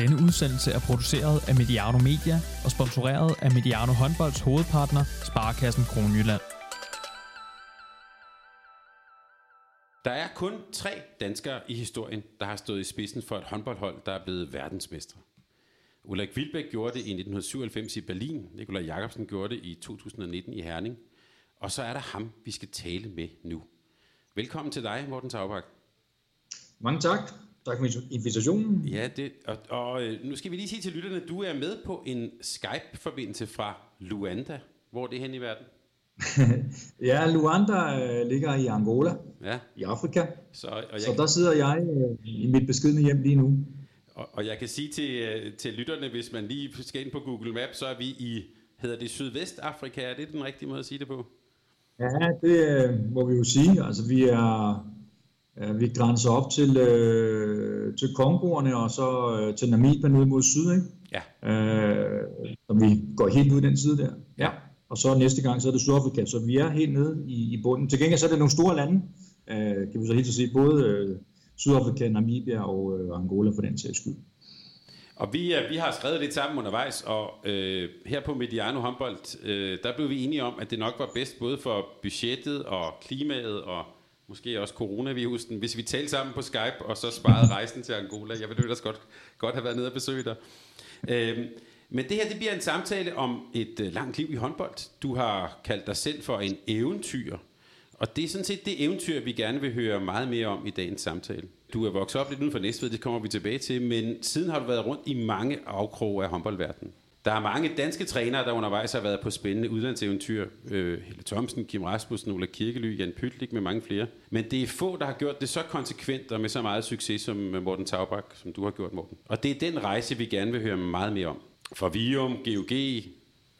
Denne udsendelse er produceret af Mediano Media og sponsoreret af Mediano Håndbolds hovedpartner, Sparkassen Kronjylland. Der er kun tre danskere i historien, der har stået i spidsen for et håndboldhold, der er blevet verdensmestre. Ulrik Vilbæk gjorde det i 1997 i Berlin, Nikolaj Jakobsen gjorde det i 2019 i Herning, og så er der ham, vi skal tale med nu. Velkommen til dig, Morten Taubak. Mange tak. Tak for invitationen. Ja, det, og, og øh, nu skal vi lige sige til lytterne, at du er med på en Skype-forbindelse fra Luanda. Hvor er det hen i verden? ja, Luanda øh, ligger i Angola, ja. i Afrika. Så, og jeg, så der sidder jeg øh, i mit beskidende hjem lige nu. Og, og jeg kan sige til, til lytterne, hvis man lige skal ind på Google Maps, så er vi i, hedder det Sydvestafrika, er det den rigtige måde at sige det på? Ja, det øh, må vi jo sige. Altså, vi er Øh, vi grænser op til, øh, til Kongoerne og så øh, til Namibia ud mod syd, ikke? Ja. Øh, så vi går helt ud den side der. Ja. Og så næste gang, så er det Sydafrika. Så vi er helt nede i, i bunden. Til gengæld så er det nogle store lande, øh, kan vi så helt sige, både øh, Sydafrika, Namibia og øh, Angola for den sags skyld. Og vi, vi har skrevet lidt sammen undervejs, og øh, her på Mediano Håndbold, øh, der blev vi enige om, at det nok var bedst både for budgettet og klimaet og måske også coronavirusen, hvis vi talte sammen på Skype, og så sparede rejsen til Angola. Jeg ville ellers godt, godt have været nede og besøge dig. Øhm, men det her, det bliver en samtale om et øh, langt liv i håndbold. Du har kaldt dig selv for en eventyr. Og det er sådan set det eventyr, vi gerne vil høre meget mere om i dagens samtale. Du er vokset op lidt uden for Næstved, det kommer vi tilbage til, men siden har du været rundt i mange afkroge af håndboldverdenen. Der er mange danske trænere, der undervejs har været på spændende udlandseventyr. Øh, Helle Thomsen, Kim Rasmussen, Ola Kirkely, Jan Pytlik med mange flere. Men det er få, der har gjort det så konsekvent og med så meget succes som øh, Morten Taubak, som du har gjort, Morten. Og det er den rejse, vi gerne vil høre meget mere om. Fra Vium, GOG,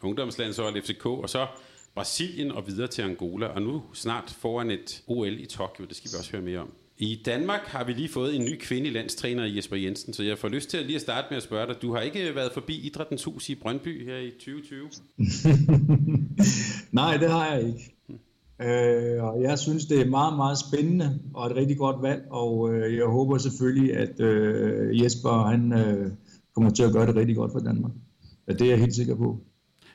ungdomslandshold, FCK og så Brasilien og videre til Angola. Og nu snart foran et OL i Tokyo, det skal vi også høre mere om. I Danmark har vi lige fået en ny kvindelig landstræner, Jesper Jensen, så jeg får lyst til at lige at starte med at spørge dig. Du har ikke været forbi Idrættens Hus i Brøndby her i 2020? Nej, det har jeg ikke. Øh, og jeg synes, det er meget, meget spændende og et rigtig godt valg, og øh, jeg håber selvfølgelig, at øh, Jesper han, øh, kommer til at gøre det rigtig godt for Danmark. Ja, det er jeg helt sikker på.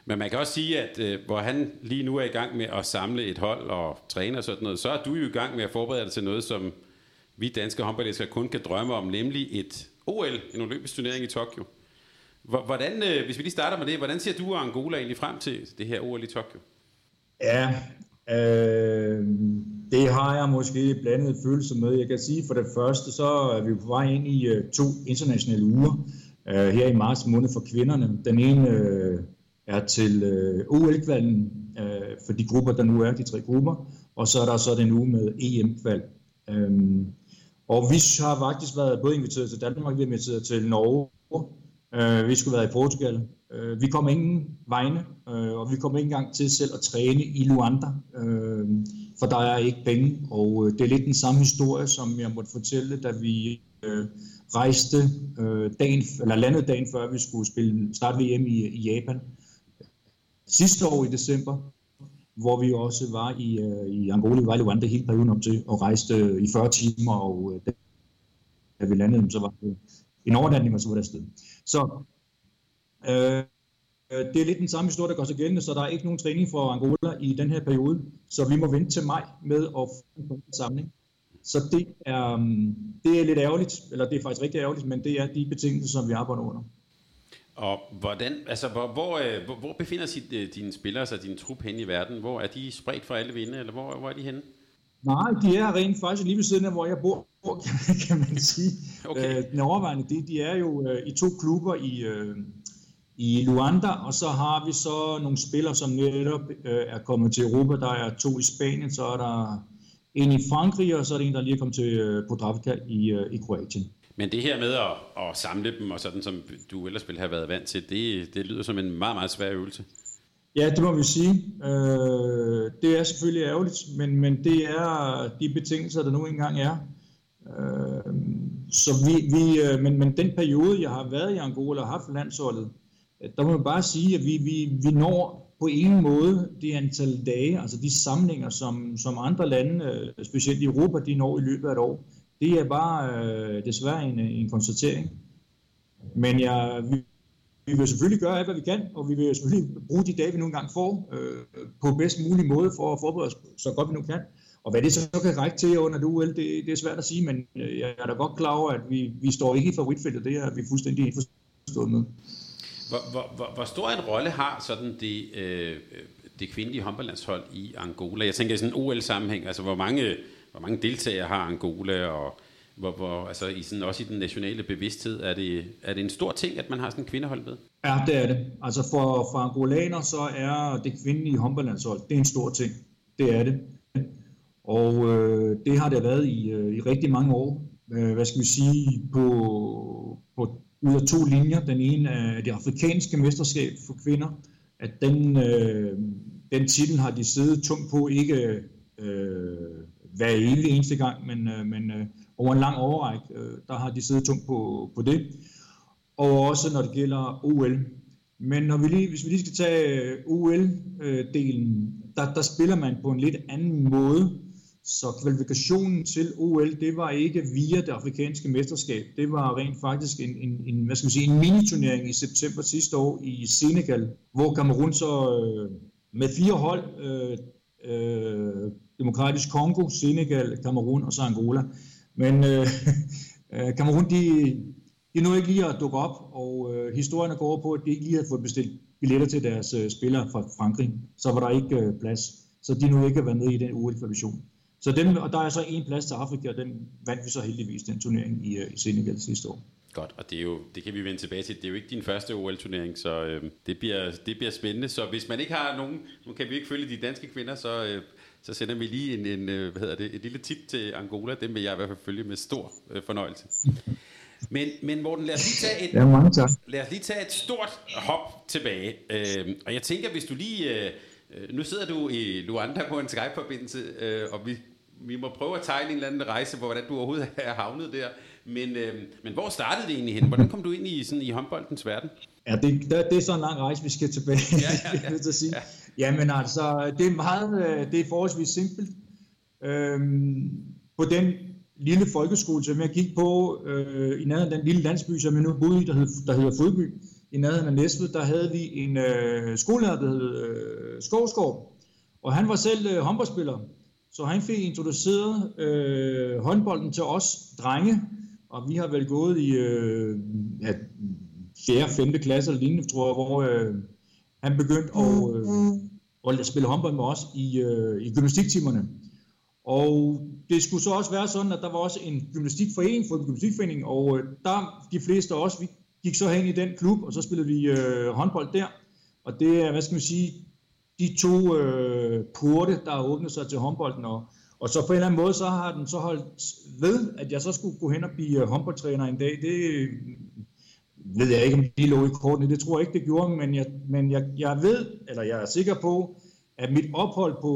Men man kan også sige, at øh, hvor han lige nu er i gang med at samle et hold og træne og sådan noget, så er du jo i gang med at forberede dig til noget, som vi danske håndboldelskere kun kan drømme om, nemlig et OL, en olympisk turnering i Tokyo. Hvordan, øh, hvis vi lige starter med det, hvordan ser du og Angola egentlig frem til det her OL i Tokyo? Ja, øh, det har jeg måske blandet følelser med. Jeg kan sige for det første, så er vi på vej ind i øh, to internationale uger øh, her i marts måned for kvinderne. Den ene øh, er til øh, OL-kvalden øh, for de grupper, der nu er, de tre grupper, og så er der så den uge med EM-kval. Øhm, og vi har faktisk været både inviteret til Danmark, vi er inviteret til Norge, øh, vi skulle være i Portugal. Øh, vi kom ingen vegne, øh, og vi kom ikke engang til selv at træne i Luanda, øh, for der er ikke penge. Og øh, det er lidt den samme historie, som jeg måtte fortælle, da vi øh, rejste øh, dagen, eller landet dagen før vi skulle spille starte VM i, i Japan. Sidste år i december, hvor vi også var i, øh, i Angola, vi var i hele perioden op til, og rejste øh, i 40 timer, og øh, da vi landede, så var det en overnatning, og så var det afsted. Så øh, øh det er lidt den samme historie, der går sig gældende, så der er ikke nogen træning for Angola i den her periode, så vi må vente til maj med at få en samling. Så det er, øh, det er lidt ærgerligt, eller det er faktisk rigtig ærgerligt, men det er de betingelser, som vi arbejder under. Og hvordan, altså, hvor, hvor, øh, hvor, hvor befinder sig øh, dine spillere sig, din trup hen i verden? Hvor er de spredt for alle vinde, eller hvor, hvor er de henne? Nej, de er rent faktisk lige ved siden af, hvor jeg bor, kan man sige. Okay. Øh, den overvejende, de, de er jo øh, i to klubber i, øh, i Luanda, og så har vi så nogle spillere, som netop øh, er kommet til Europa. Der er to i Spanien, så er der en i Frankrig, og så er der en, der lige er kommet til øh, Podravka i, øh, i Kroatien. Men det her med at, at samle dem, og sådan som du ellers ville have været vant til, det, det lyder som en meget, meget svær øvelse. Ja, det må vi sige. Øh, det er selvfølgelig ærgerligt, men, men det er de betingelser, der nu engang er. Øh, så vi, vi, øh, men, men den periode, jeg har været i Angola og haft landsholdet, øh, der må man bare sige, at vi, vi, vi når på ingen måde det antal dage, altså de samlinger, som, som andre lande, øh, specielt i Europa, de når i løbet af et år. Det er bare øh, desværre en, øh, en konstatering. Men jeg, vi, vi vil selvfølgelig gøre alt, hvad vi kan, og vi vil selvfølgelig bruge de dage, vi nogle gange får, øh, på bedst mulig måde for at forberede os så godt vi nu kan. Og hvad det så kan række til under det UL, det, det er svært at sige, men øh, jeg er da godt klar over, at vi, vi står ikke i favoritfeltet. Det er vi fuldstændig indforstået med. Hvor, hvor, hvor, hvor stor en rolle har sådan det, øh, øh det kvindelige håndboldlandshold i Angola? Jeg tænker i sådan en OL-sammenhæng, altså hvor mange, hvor mange deltagere har Angola, og hvor, hvor, altså i sådan, også i den nationale bevidsthed, er det, er det en stor ting, at man har sådan en kvindehold med? Ja, det er det. Altså for, for angolaner, så er det kvindelige håndboldlandshold, det er en stor ting. Det er det. Og øh, det har det været i, øh, i rigtig mange år. Øh, hvad skal vi sige, på, på ud af to linjer. Den ene er det afrikanske mesterskab for kvinder, at den, øh, den titel har de siddet tungt på, ikke øh, hver evig eneste gang, men, øh, men øh, over en lang overræk, øh, der har de siddet tungt på, på det. Og også når det gælder OL. Men når vi lige, hvis vi lige skal tage øh, OL-delen, der, der spiller man på en lidt anden måde. Så kvalifikationen til OL, det var ikke via det afrikanske mesterskab. Det var rent faktisk en, en, en, hvad skal man sige, en miniturnering i september sidste år i Senegal, hvor Kamerun så øh, med fire hold, øh, øh, Demokratisk Kongo, Senegal, Kamerun og så Angola. Men øh, øh, Kamerun, de, de nåede ikke lige at dukke op, og øh, historien går på, at de ikke lige havde fået bestilt billetter til deres øh, spillere fra Frankrig. Så var der ikke øh, plads. Så de nåede ikke at være med i den uge-kvalifikation. Så dem, og der er så en plads til Afrika, og den vandt vi så heldigvis den turnering i, øh, i Senegal sidste år. Godt, og det, er jo, det kan vi vende tilbage til. Det er jo ikke din første OL-turnering, så øh, det, bliver, det bliver spændende. Så hvis man ikke har nogen, nu kan vi ikke følge de danske kvinder, så, øh, så sender vi lige en, en øh, hvad hedder det, et lille tip til Angola. Dem vil jeg i hvert fald følge med stor øh, fornøjelse. Men, men Morten, lad os lige tage et, ja, mange tak. Lad os lige tage et stort hop tilbage. Øh, og jeg tænker, hvis du lige... Øh, nu sidder du i Luanda på en Skype-forbindelse, øh, og vi vi må prøve at tegne en eller anden rejse på, hvordan du overhovedet er havnet der. Men, øh, men hvor startede det egentlig hen? Hvordan kom du ind i, sådan, i håndboldens verden? Ja, det, det, det er så en lang rejse, vi skal tilbage. Ja, ja, ja. at sige. ja. Jamen altså, det er meget, øh, det er forholdsvis simpelt. Øhm, på den lille folkeskole, som jeg gik på øh, i nærheden af den lille landsby, som jeg nu boede i, der, hed, der hedder Fodby, i nærheden af Næstved, der havde vi en øh, skolelærer, der hed øh, Skovskov, og han var selv øh, håndboldspiller. Så han fik introduceret øh, håndbolden til os drenge, og vi har vel gået i øh, ja, 4. 5. klasse eller lignende, tror jeg, hvor øh, han begyndte at, øh, og spille håndbold med os i, øh, i gymnastiktimerne. Og det skulle så også være sådan, at der var også en gymnastikforening, for gymnastikforening, og øh, der de fleste af os, vi gik så hen i den klub, og så spillede vi øh, håndbold der. Og det er, hvad skal man sige, de to øh, porte, der har åbnet sig til håndbolden. Og, og så på en eller anden måde, så har den så holdt ved, at jeg så skulle gå hen og blive øh, håndboldtræner en dag. Det ved jeg ikke, om de lå i kortene. Det tror jeg ikke, det gjorde, men jeg, men jeg, jeg ved, eller jeg er sikker på, at mit ophold på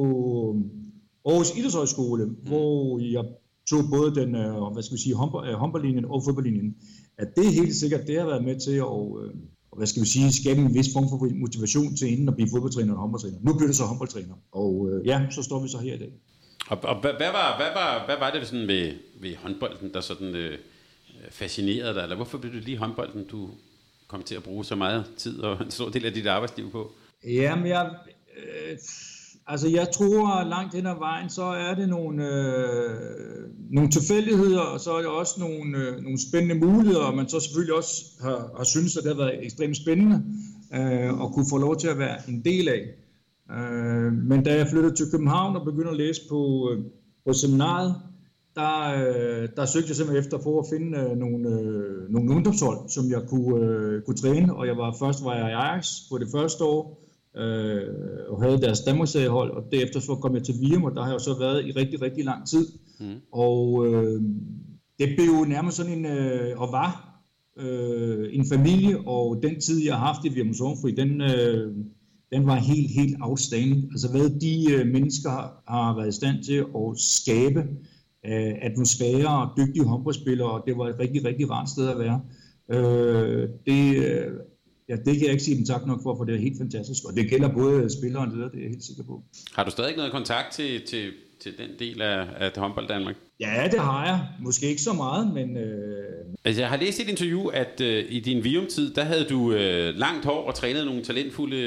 Aarhus Idrætshøjskole, mm. hvor jeg tog både den, øh, hvad skal vi sige, øh, håndboldlinjen og fodboldlinjen, at det helt sikkert, det har været med til at, øh, hvad skal vi sige, skabe en vis form for motivation til inden at blive fodboldtræner og håndboldtræner. Nu bliver det så håndboldtræner, og øh, ja, så står vi så her i dag. Og, og hvad, var, hvad, var, hvad var det sådan ved, ved håndbolden, der sådan øh, fascinerede dig, eller hvorfor blev det lige håndbolden, du kom til at bruge så meget tid og en stor del af dit arbejdsliv på? Jamen, jeg, øh, Altså jeg tror langt hen ad vejen, så er det nogle, øh, nogle tilfældigheder, og så er det også nogle, øh, nogle spændende muligheder, og man så selvfølgelig også har, har syntes, at det har været ekstremt spændende øh, at kunne få lov til at være en del af. Øh, men da jeg flyttede til København og begyndte at læse på, øh, på seminaret, der, øh, der søgte jeg simpelthen efter på at finde øh, nogle, øh, nogle ungdomshold, som jeg kunne, øh, kunne træne, og jeg var først var jeg i Ajax på det første år, øh, og havde deres Danmarksseriehold, og derefter så kom jeg til Virum, og der har jeg så været i rigtig, rigtig lang tid. Mm. Og øh, det blev jo nærmest sådan en, øh, og var øh, en familie, og den tid, jeg har haft i Virum Sovnfri, den, øh, den var helt, helt outstanding. Altså hvad de øh, mennesker har, har været i stand til at skabe øh, atmosfære og dygtige håndboldspillere, og det var et rigtig, rigtig rart sted at være. Øh, det øh, Ja, det kan jeg ikke sige dem tak nok for, for det er helt fantastisk. Og det gælder både spillere og ledere, det er jeg helt sikker på. Har du stadig noget kontakt til, til, til den del af, af håndbold Danmark? Ja, det har jeg. Måske ikke så meget, men... Øh... Altså, jeg har læst i et interview, at øh, i din Vium-tid, der havde du øh, langt hår og trænet nogle talentfulde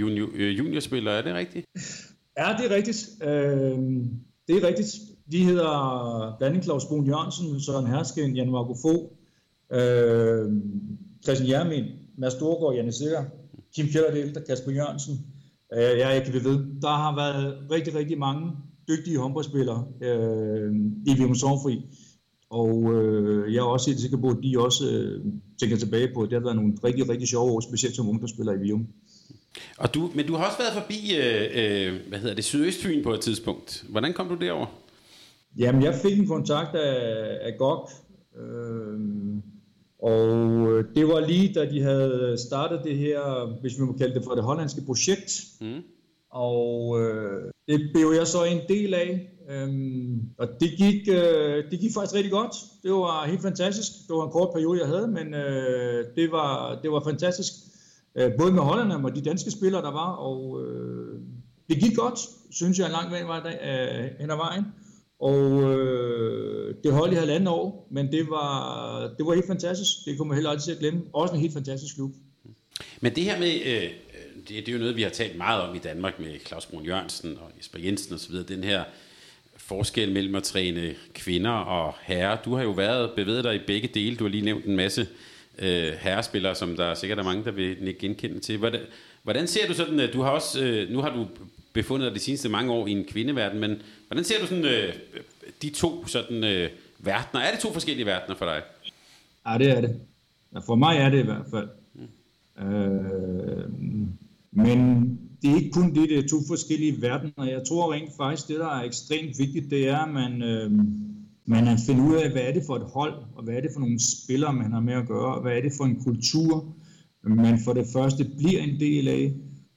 junior, øh, juniorspillere. Er det rigtigt? Ja, det er rigtigt. Øh, det er rigtigt. De hedder blandt andet Claus Brun Jørgensen, Søren Hersken, Jan Marco Fogh, øh, Christian Jermin, Mads Storgård, Janne Sikker, Kim Kjellerdel, Kasper Jørgensen. Øh, ja, jeg kan ved. Der har været rigtig, rigtig mange dygtige håndboldspillere øh, i Vimus Sovfri. Og øh, jeg er også helt sikker på, at de også øh, tænker tilbage på, at det har været nogle rigtig, rigtig sjove år, specielt som ungdomsspiller i Vium. Og du, men du har også været forbi, øh, øh, hvad hedder det, Sydøstfyn på et tidspunkt. Hvordan kom du derover? Jamen, jeg fik en kontakt af, af GOG, øh, og øh, det var lige da de havde startet det her, hvis vi må kalde det for det hollandske projekt. Mm. Og øh, det blev jeg så en del af. Øhm, og det gik, øh, det gik faktisk rigtig godt. Det var helt fantastisk. Det var en kort periode, jeg havde, men øh, det, var, det var fantastisk. Øh, både med hollanderne og de danske spillere, der var. Og øh, det gik godt, synes jeg, en lang vej var øh, hen ad vejen. Og øh, det holdt i halvandet år, men det var, det var helt fantastisk. Det kommer heller aldrig til at glemme. Også en helt fantastisk klub. Men det her med, øh, øh, det, det er jo noget, vi har talt meget om i Danmark med Claus Brun Jørgensen og Jesper Jensen osv., den her forskel mellem at træne kvinder og herrer. Du har jo været bevæget dig i begge dele. Du har lige nævnt en masse øh, herrespillere, som der sikkert er mange, der vil genkende til. Hvordan, hvordan ser du sådan, øh, du har også, øh, nu har du befundet dig de seneste mange år i en kvindeverden, men hvordan ser du sådan øh, de to sådan øh, verdener? Er det to forskellige verdener for dig? Ja, det er det. Ja, for mig er det i hvert fald. Mm. Øh, men det er ikke kun det, det er to forskellige verdener. Jeg tror rent faktisk, det der er ekstremt vigtigt, det er, at man, øh, man finder ud af, hvad er det for et hold, og hvad er det for nogle spillere, man har med at gøre, og hvad er det for en kultur, man for det første bliver en del af,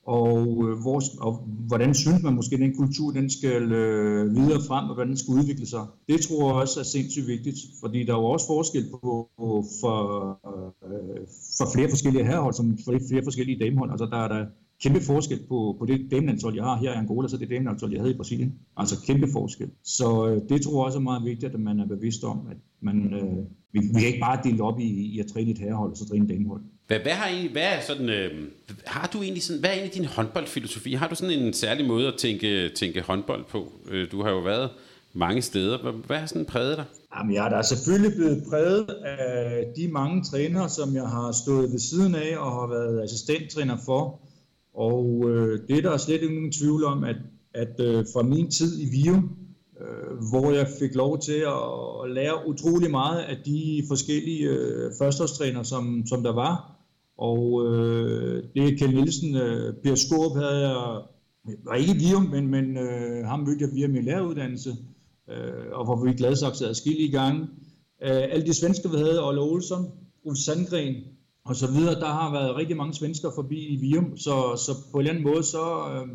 og, øh, hvor, og hvordan synes man måske, at den kultur den skal øh, videre frem, og hvordan den skal udvikle sig. Det tror jeg også er sindssygt vigtigt, fordi der er jo også forskel på, på for, øh, for flere forskellige herrehold, som for flere forskellige damehold. Altså der er der kæmpe forskel på, på det damelandshold, jeg har her i Angola, så det damelandshold, jeg havde i Brasilien. Altså kæmpe forskel. Så øh, det tror jeg også er meget vigtigt, at man er bevidst om, at man, øh, vi, vi kan ikke bare dele op i, i at træne et herrehold, og så træne et damehold. Hvad, hvad, har egentlig, hvad er sådan, øh, har du egentlig sådan, hvad er egentlig din håndboldfilosofi? Har du sådan en særlig måde at tænke, tænke håndbold på? Øh, du har jo været mange steder. Hvad, hvad har sådan præget dig? Jamen, jeg er da selvfølgelig blevet præget af de mange trænere, som jeg har stået ved siden af og har været assistenttræner for. Og øh, det der er slet ingen tvivl om, at, at øh, fra min tid i Vio, øh, hvor jeg fik lov til at, at lære utrolig meget af de forskellige øh, førsteårstrænere, som, som der var. Og øh, det er Kjell Nielsen, øh, Per Skorp havde jeg, var ikke Vium, men, men øh, ham mødte jeg via min læreruddannelse, øh, og hvor vi gladsaxe i gange. Øh, alle de svensker, vi havde, Olle Olsson, Ulf Sandgren, og så videre. Der har været rigtig mange svensker forbi i Vium, så, så på en eller anden måde, så, øh,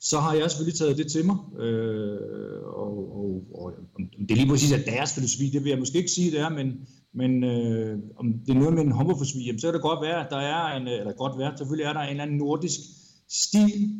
så har jeg selvfølgelig taget det til mig. Øh, og, og, og om det er lige præcis at deres filosofi, det vil jeg måske ikke sige, det er, men, men øh, om det er noget med en homofosfi, så kan det godt være, at der er en, øh, eller godt være, selvfølgelig er der en eller anden nordisk stil,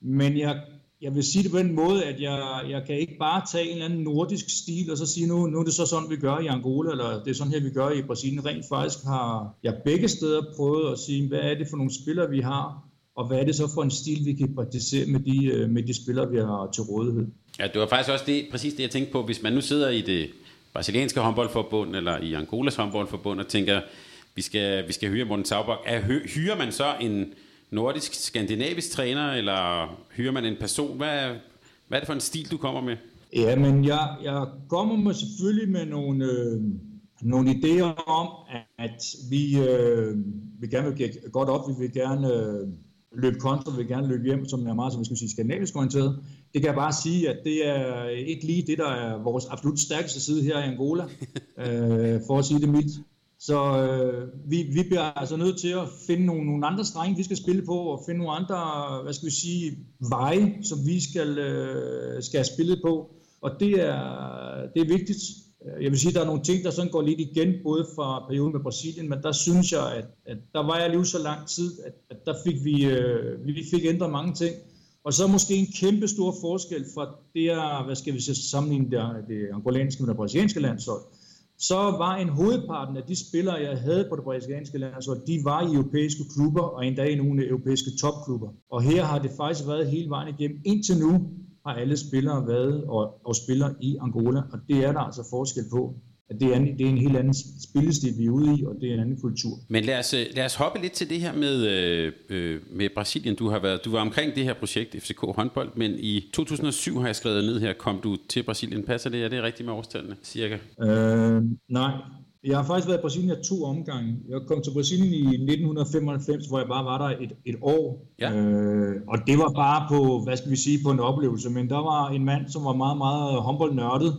men jeg jeg vil sige det på den måde, at jeg, jeg kan ikke bare tage en eller anden nordisk stil, og så sige, nu, nu er det så sådan, vi gør i Angola, eller det er sådan her, vi gør i Brasilien. Rent faktisk har jeg begge steder prøvet at sige, hvad er det for nogle spillere, vi har, og hvad er det så for en stil, vi kan praktisere med de, øh, med de spillere, vi har til rådighed. Ja, det var faktisk også det, præcis det, jeg tænkte på. Hvis man nu sidder i det brasilianske håndboldforbund, eller i Angolas håndboldforbund, og tænker, vi skal, vi skal hyre Morten Taubak, hyrer man så en nordisk, skandinavisk træner, eller hyrer man en person? Hvad hvad er det for en stil, du kommer med? Ja, men jeg, jeg kommer med selvfølgelig med nogle, øh, nogle idéer om, at vi øh, vi gerne vil give godt op, vi vil gerne øh, løbe kontra, vi vil gerne løbe hjem, som er meget, som vi skal sige, skandinavisk orienteret. Det kan jeg bare sige, at det er ikke lige det, der er vores absolut stærkeste side her i Angola, øh, for at sige det mildt. Så øh, vi, vi bliver altså nødt til at finde nogle, nogle andre strenge, vi skal spille på, og finde nogle andre, hvad skal vi sige, veje, som vi skal, øh, skal have spillet på. Og det er, det er vigtigt. Jeg vil sige, at der er nogle ting, der sådan går lidt igen, både fra perioden med Brasilien, men der synes jeg, at, at der var jeg lige så lang tid, at, at der fik vi, øh, vi fik ændret mange ting. Og så måske en kæmpe stor forskel fra det, hvad skal vi sige, sammenligne der, det angolanske med det brasilianske landshold. Så var en hovedparten af de spillere, jeg havde på det brasilianske landshold, de var i europæiske klubber, og endda i nogle europæiske topklubber. Og her har det faktisk været hele vejen igennem. Indtil nu har alle spillere været og, og spiller i Angola, og det er der altså forskel på at det er, en, det er en helt anden spillestil, vi er ude i, og det er en anden kultur. Men lad os, øh, lad os hoppe lidt til det her med, øh, øh, med Brasilien. Du har været, du var omkring det her projekt, FCK håndbold, men i 2007 har jeg skrevet ned her, kom du til Brasilien. Passer det? Er det rigtigt med årstallene, cirka? Øh, nej, jeg har faktisk været i Brasilien i to omgange. Jeg kom til Brasilien i 1995, hvor jeg bare var der et, et år. Ja. Øh, og det var bare på, hvad skal vi sige, på en oplevelse. Men der var en mand, som var meget, meget håndboldnørdet,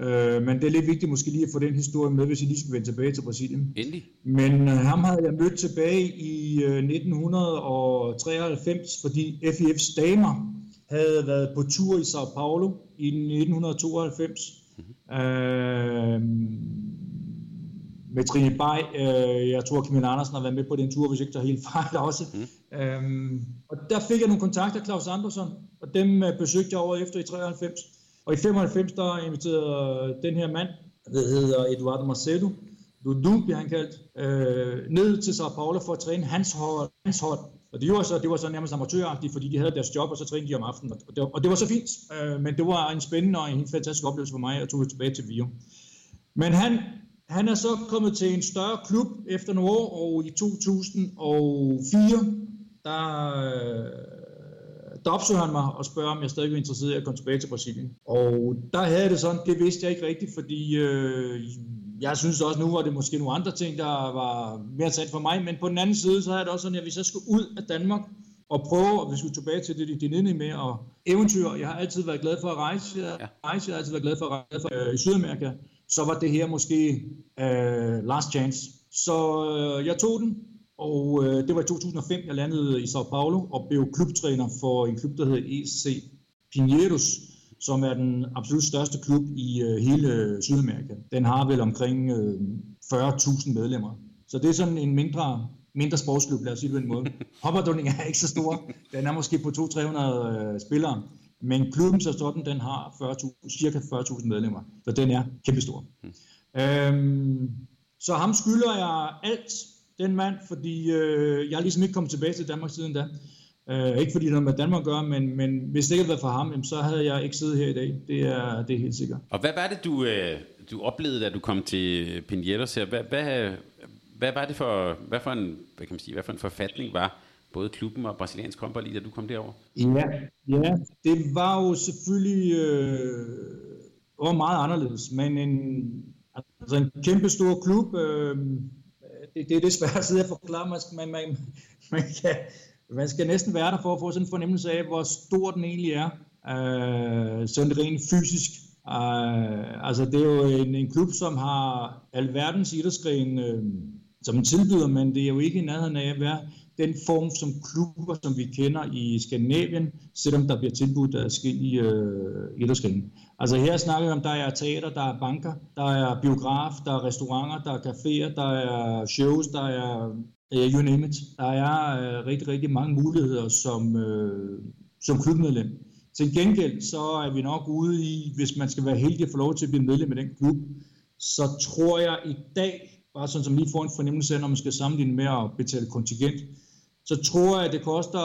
Øh, men det er lidt vigtigt måske lige at få den historie med, hvis I lige skal vende tilbage til Brasilien. Endelig. Men øh, ham havde jeg mødt tilbage i øh, 1993, fordi FIF's damer havde været på tur i Sao Paulo i 1992. Mm-hmm. Øh, med Trine Bay. Øh, jeg tror, Camilla Andersen har været med på den tur, hvis ikke der er helt fejl også. Mm. Øhm, og der fik jeg nogle kontakter, Claus Andersson, og dem øh, besøgte jeg over efter i 93. Og i 95, der inviterede den her mand, der hedder Eduardo Marcelo, Dudu bliver han kaldt, øh, ned til Sao Paulo for at træne hans hold. Hans hold. Og det gjorde så, det var så nærmest amatøragtigt, fordi de havde deres job, og så trænede de om aftenen. Og det, og det var så fint, øh, men det var en spændende og en fantastisk oplevelse for mig, at tog tilbage til Vio. Men han, han er så kommet til en større klub efter nogle år, og i 2004, der øh, der opsøger han mig og spørger, om jeg stadig er interesseret i at komme tilbage til Brasilien. Og der havde jeg det sådan, det vidste jeg ikke rigtigt, fordi øh, jeg synes også, nu var det måske nogle andre ting, der var mere sat for mig, men på den anden side, så havde det også sådan, at hvis jeg skulle ud af Danmark og prøve, og vi skulle tilbage til det, det nede med, og eventyr, jeg har altid været glad for at rejse, jeg, rejse, jeg har altid været glad for at rejse for, øh, i Sydamerika, så var det her måske øh, last chance. Så øh, jeg tog den, og øh, det var i 2005, jeg landede i Sao Paulo og blev klubtræner for en klub, der hedder EC Pinheiros, som er den absolut største klub i øh, hele Sydamerika. Den har vel omkring øh, 40.000 medlemmer. Så det er sådan en mindre, mindre sportsklub, lad os sige det på en måde. Hopperdunning er ikke så stor. Den er måske på 200-300 øh, spillere. Men klubben så sådan, den har 40, cirka 40.000 medlemmer. Så den er kæmpestor. Mm. Øhm, så ham skylder jeg alt den mand, fordi øh, jeg er ligesom ikke kommet tilbage til Danmark siden da. Øh, ikke fordi det har med Danmark at gøre, men, men hvis det ikke havde været for ham, så havde jeg ikke siddet her i dag. Det er, det er helt sikkert. Og hvad var det, du, øh, du oplevede, da du kom til Pinheiros her? Hvad, hvad, hvad var det for, hvad for en, hvad kan man sige, hvad for en forfatning var både klubben og brasiliansk håndbold i, da du kom derover? Ja, ja, det var jo selvfølgelig øh, var meget anderledes, men en, altså en kæmpe stor klub, øh, det, det er det svært at sidde og forklare. Man, man, man, man, kan, man skal næsten være der for at få sådan en fornemmelse af, hvor stor den egentlig er. Øh, sådan rent fysisk. Øh, altså det er jo en, en klub, som har alverdens idrætsgren øh, som tilbyder, men det er jo ikke i nærheden af at være den form som klubber, som vi kender i Skandinavien, selvom der bliver tilbudt af forskellige øh, idrætsgrene. Altså her snakker vi om, der er teater, der er banker, der er biograf, der er restauranter, der er caféer, der er shows, der er øh, you name it. Der er øh, rigtig, rigtig mange muligheder som, øh, som klubmedlem. Til gengæld så er vi nok ude i, hvis man skal være heldig at få lov til at blive medlem af den klub, så tror jeg i dag, bare sådan som lige får en fornemmelse af, når man skal sammenligne med at betale kontingent, så tror jeg, at det koster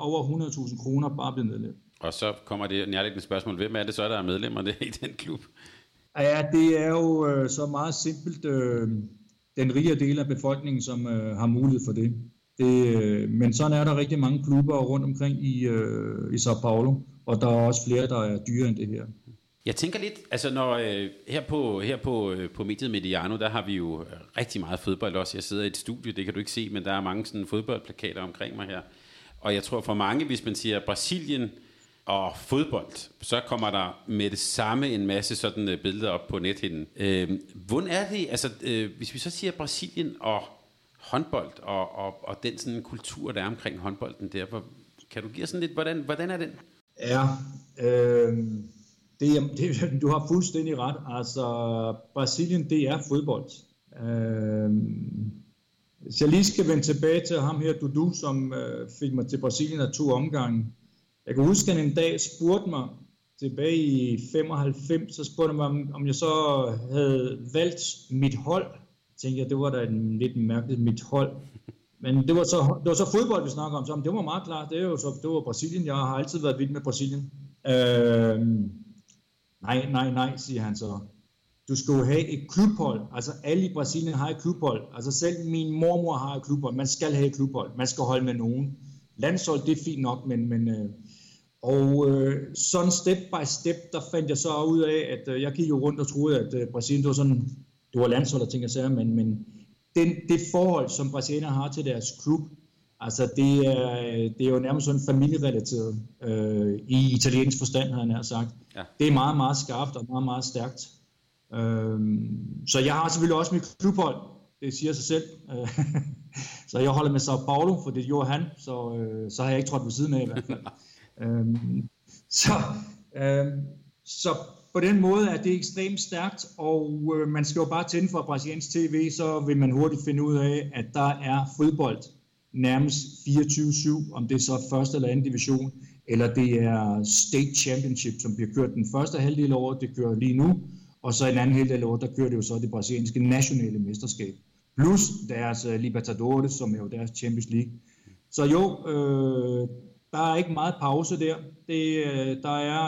over 100.000 kroner bare at blive medlem. Og så kommer det nærliggende spørgsmål, hvem er det så, der er medlemmer i den klub? Ja, det er jo øh, så meget simpelt øh, den rige del af befolkningen, som øh, har mulighed for det. det øh, men sådan er der rigtig mange klubber rundt omkring i, øh, i Sao Paulo, og der er også flere, der er dyre end det her. Jeg tænker lidt, altså når øh, her på her på øh, på mediet Mediano, der har vi jo øh, rigtig meget fodbold også. Jeg sidder i et studie, det kan du ikke se, men der er mange sådan fodboldplakater omkring mig her. Og jeg tror for mange, hvis man siger Brasilien og fodbold, så kommer der med det samme en masse sådan øh, billeder op på nethinden. Øh, hvordan er det, altså øh, hvis vi så siger Brasilien og håndbold og, og, og den sådan kultur, der er omkring håndbolden der, hvor, kan du give sådan lidt, hvordan, hvordan er den? Ja, øh, det, det, du har fuldstændig ret. Altså, Brasilien, det er fodbold. Øh, hvis jeg lige skal vende tilbage til ham her, Dudu, som øh, fik mig til Brasilien af to omgange, Jeg kan huske, at en dag spurgte mig, tilbage i 95, så spurgte han mig, om, om jeg så havde valgt mit hold. Jeg tænkte jeg, det var da en lidt mærkeligt mit hold. Men det var så, det var så fodbold, vi snakker om, så det var meget klart. Det, er jo så, det var Brasilien. Jeg har altid været vild med Brasilien. Øh, nej, nej, nej, siger han så. Du skal jo have et klubhold. Altså alle i Brasilien har et klubhold. Altså selv min mormor har et klubhold. Man skal have et klubhold. Man skal holde med nogen. Landshold, det er fint nok, men, men øh, og øh, sådan step by step, der fandt jeg så ud af, at øh, jeg gik jo rundt og troede, at øh, Brasilien, det var sådan, det var landshold og ting og sager, men, men den, det forhold, som brasilianerne har til deres klub, altså det er, det er jo nærmest sådan familierelateret øh, i italiensk forstand, har jeg sagt. Ja. Det er meget, meget skarpt og meget, meget stærkt. Øh, så jeg har selvfølgelig også mit klubhold, det siger sig selv. så jeg holder med Sao Paulo, for det gjorde han, så, øh, så har jeg ikke trådt ved siden af i hvert fald. Øhm, så, øhm, så på den måde er det ekstremt stærkt, og øh, man skal jo bare tænde for brasiliansk tv, så vil man hurtigt finde ud af, at der er fodbold nærmest 24-7, om det er så første eller anden division, eller det er State Championship, som bliver kørt den første halvdel af året, det kører lige nu, og så en anden halvdel af året, der kører det jo så det brasilianske nationale mesterskab. Plus deres øh, Libertadores, som er jo deres Champions League. Så jo, øh, der er ikke meget pause der. Det, øh, der, er,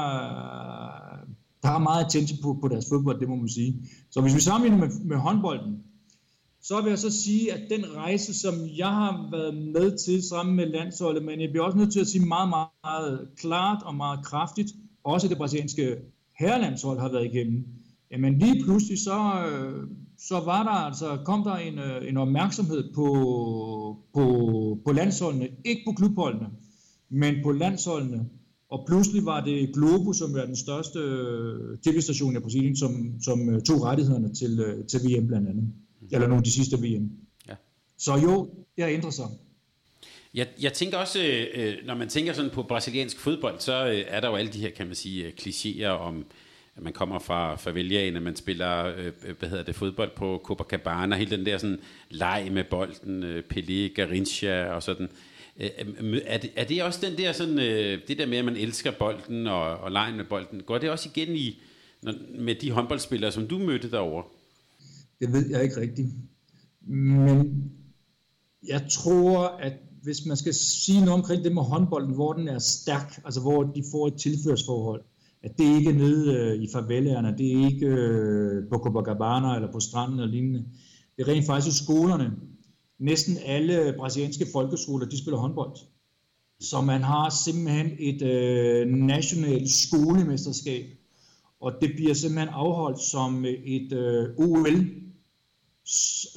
der er meget attention på, på deres fodbold, det må man sige. Så hvis vi sammenligner med, med håndbolden, så vil jeg så sige, at den rejse, som jeg har været med til sammen med landsholdet, men jeg bliver også nødt til at sige meget, meget, meget klart og meget kraftigt, også det brasilianske herrelandshold har været igennem. Jamen lige pludselig så, øh, så var der altså, kom der en, øh, en opmærksomhed på, på, på landsholdene, ikke på klubholdene men på landsholdene. Og pludselig var det Globo, som er den største øh, tv-station i Brasilien, som, som tog rettighederne til, til VM blandt andet. Eller nogle af de sidste VM. Ja. Så jo, det har ændret sig. Jeg, jeg tænker også, øh, når man tænker sådan på brasiliansk fodbold, så øh, er der jo alle de her, kan man sige, klichéer om, at man kommer fra faveliaen, man spiller, øh, hvad hedder det, fodbold på Copacabana, hele den der sådan leg med bolden, øh, Pelé, Garincha og sådan. Øh, øh, er det, er det også den der sådan, øh, det der med, at man elsker bolden og, og lejen med bolden, går det også igen i, når, med de håndboldspillere, som du mødte derovre? Det ved jeg ikke rigtigt. Men jeg tror, at hvis man skal sige noget omkring det med håndbolden, hvor den er stærk, altså hvor de får et tilførsforhold, at det ikke er nede øh, i favelaerne, det er ikke øh, på Copacabana eller på stranden eller lignende. Det er rent faktisk i skolerne, næsten alle brasilianske folkeskoler, de spiller håndbold. Så man har simpelthen et øh, nationalt skolemesterskab, og det bliver simpelthen afholdt som et øh, OL.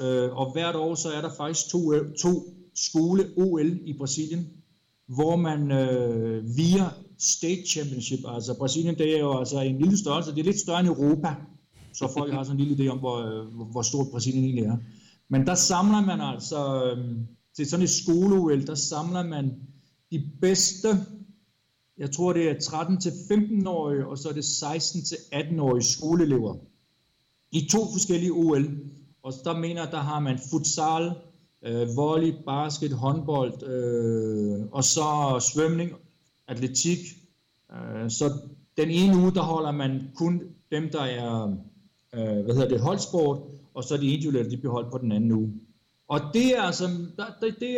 Øh, og hvert år så er der faktisk to, øh, to skole-OL i Brasilien, hvor man øh, via State Championship, altså Brasilien det er jo altså en lille størrelse, det er lidt større end Europa, så folk har sådan en lille idé om, hvor, øh, hvor stort Brasilien egentlig er. Men der samler man altså, øh, til sådan et skole der samler man de bedste, jeg tror det er 13-15-årige, og så er det 16-18-årige skoleelever i to forskellige OL. Og der mener der har man futsal, øh, volley, basket, håndbold, øh, og så svømning, atletik. Øh, så den ene uge, der holder man kun dem, der er øh, hvad hedder det, holdsport, og så de individuelle, de bliver holdt på den anden uge. Og det er altså, det, det,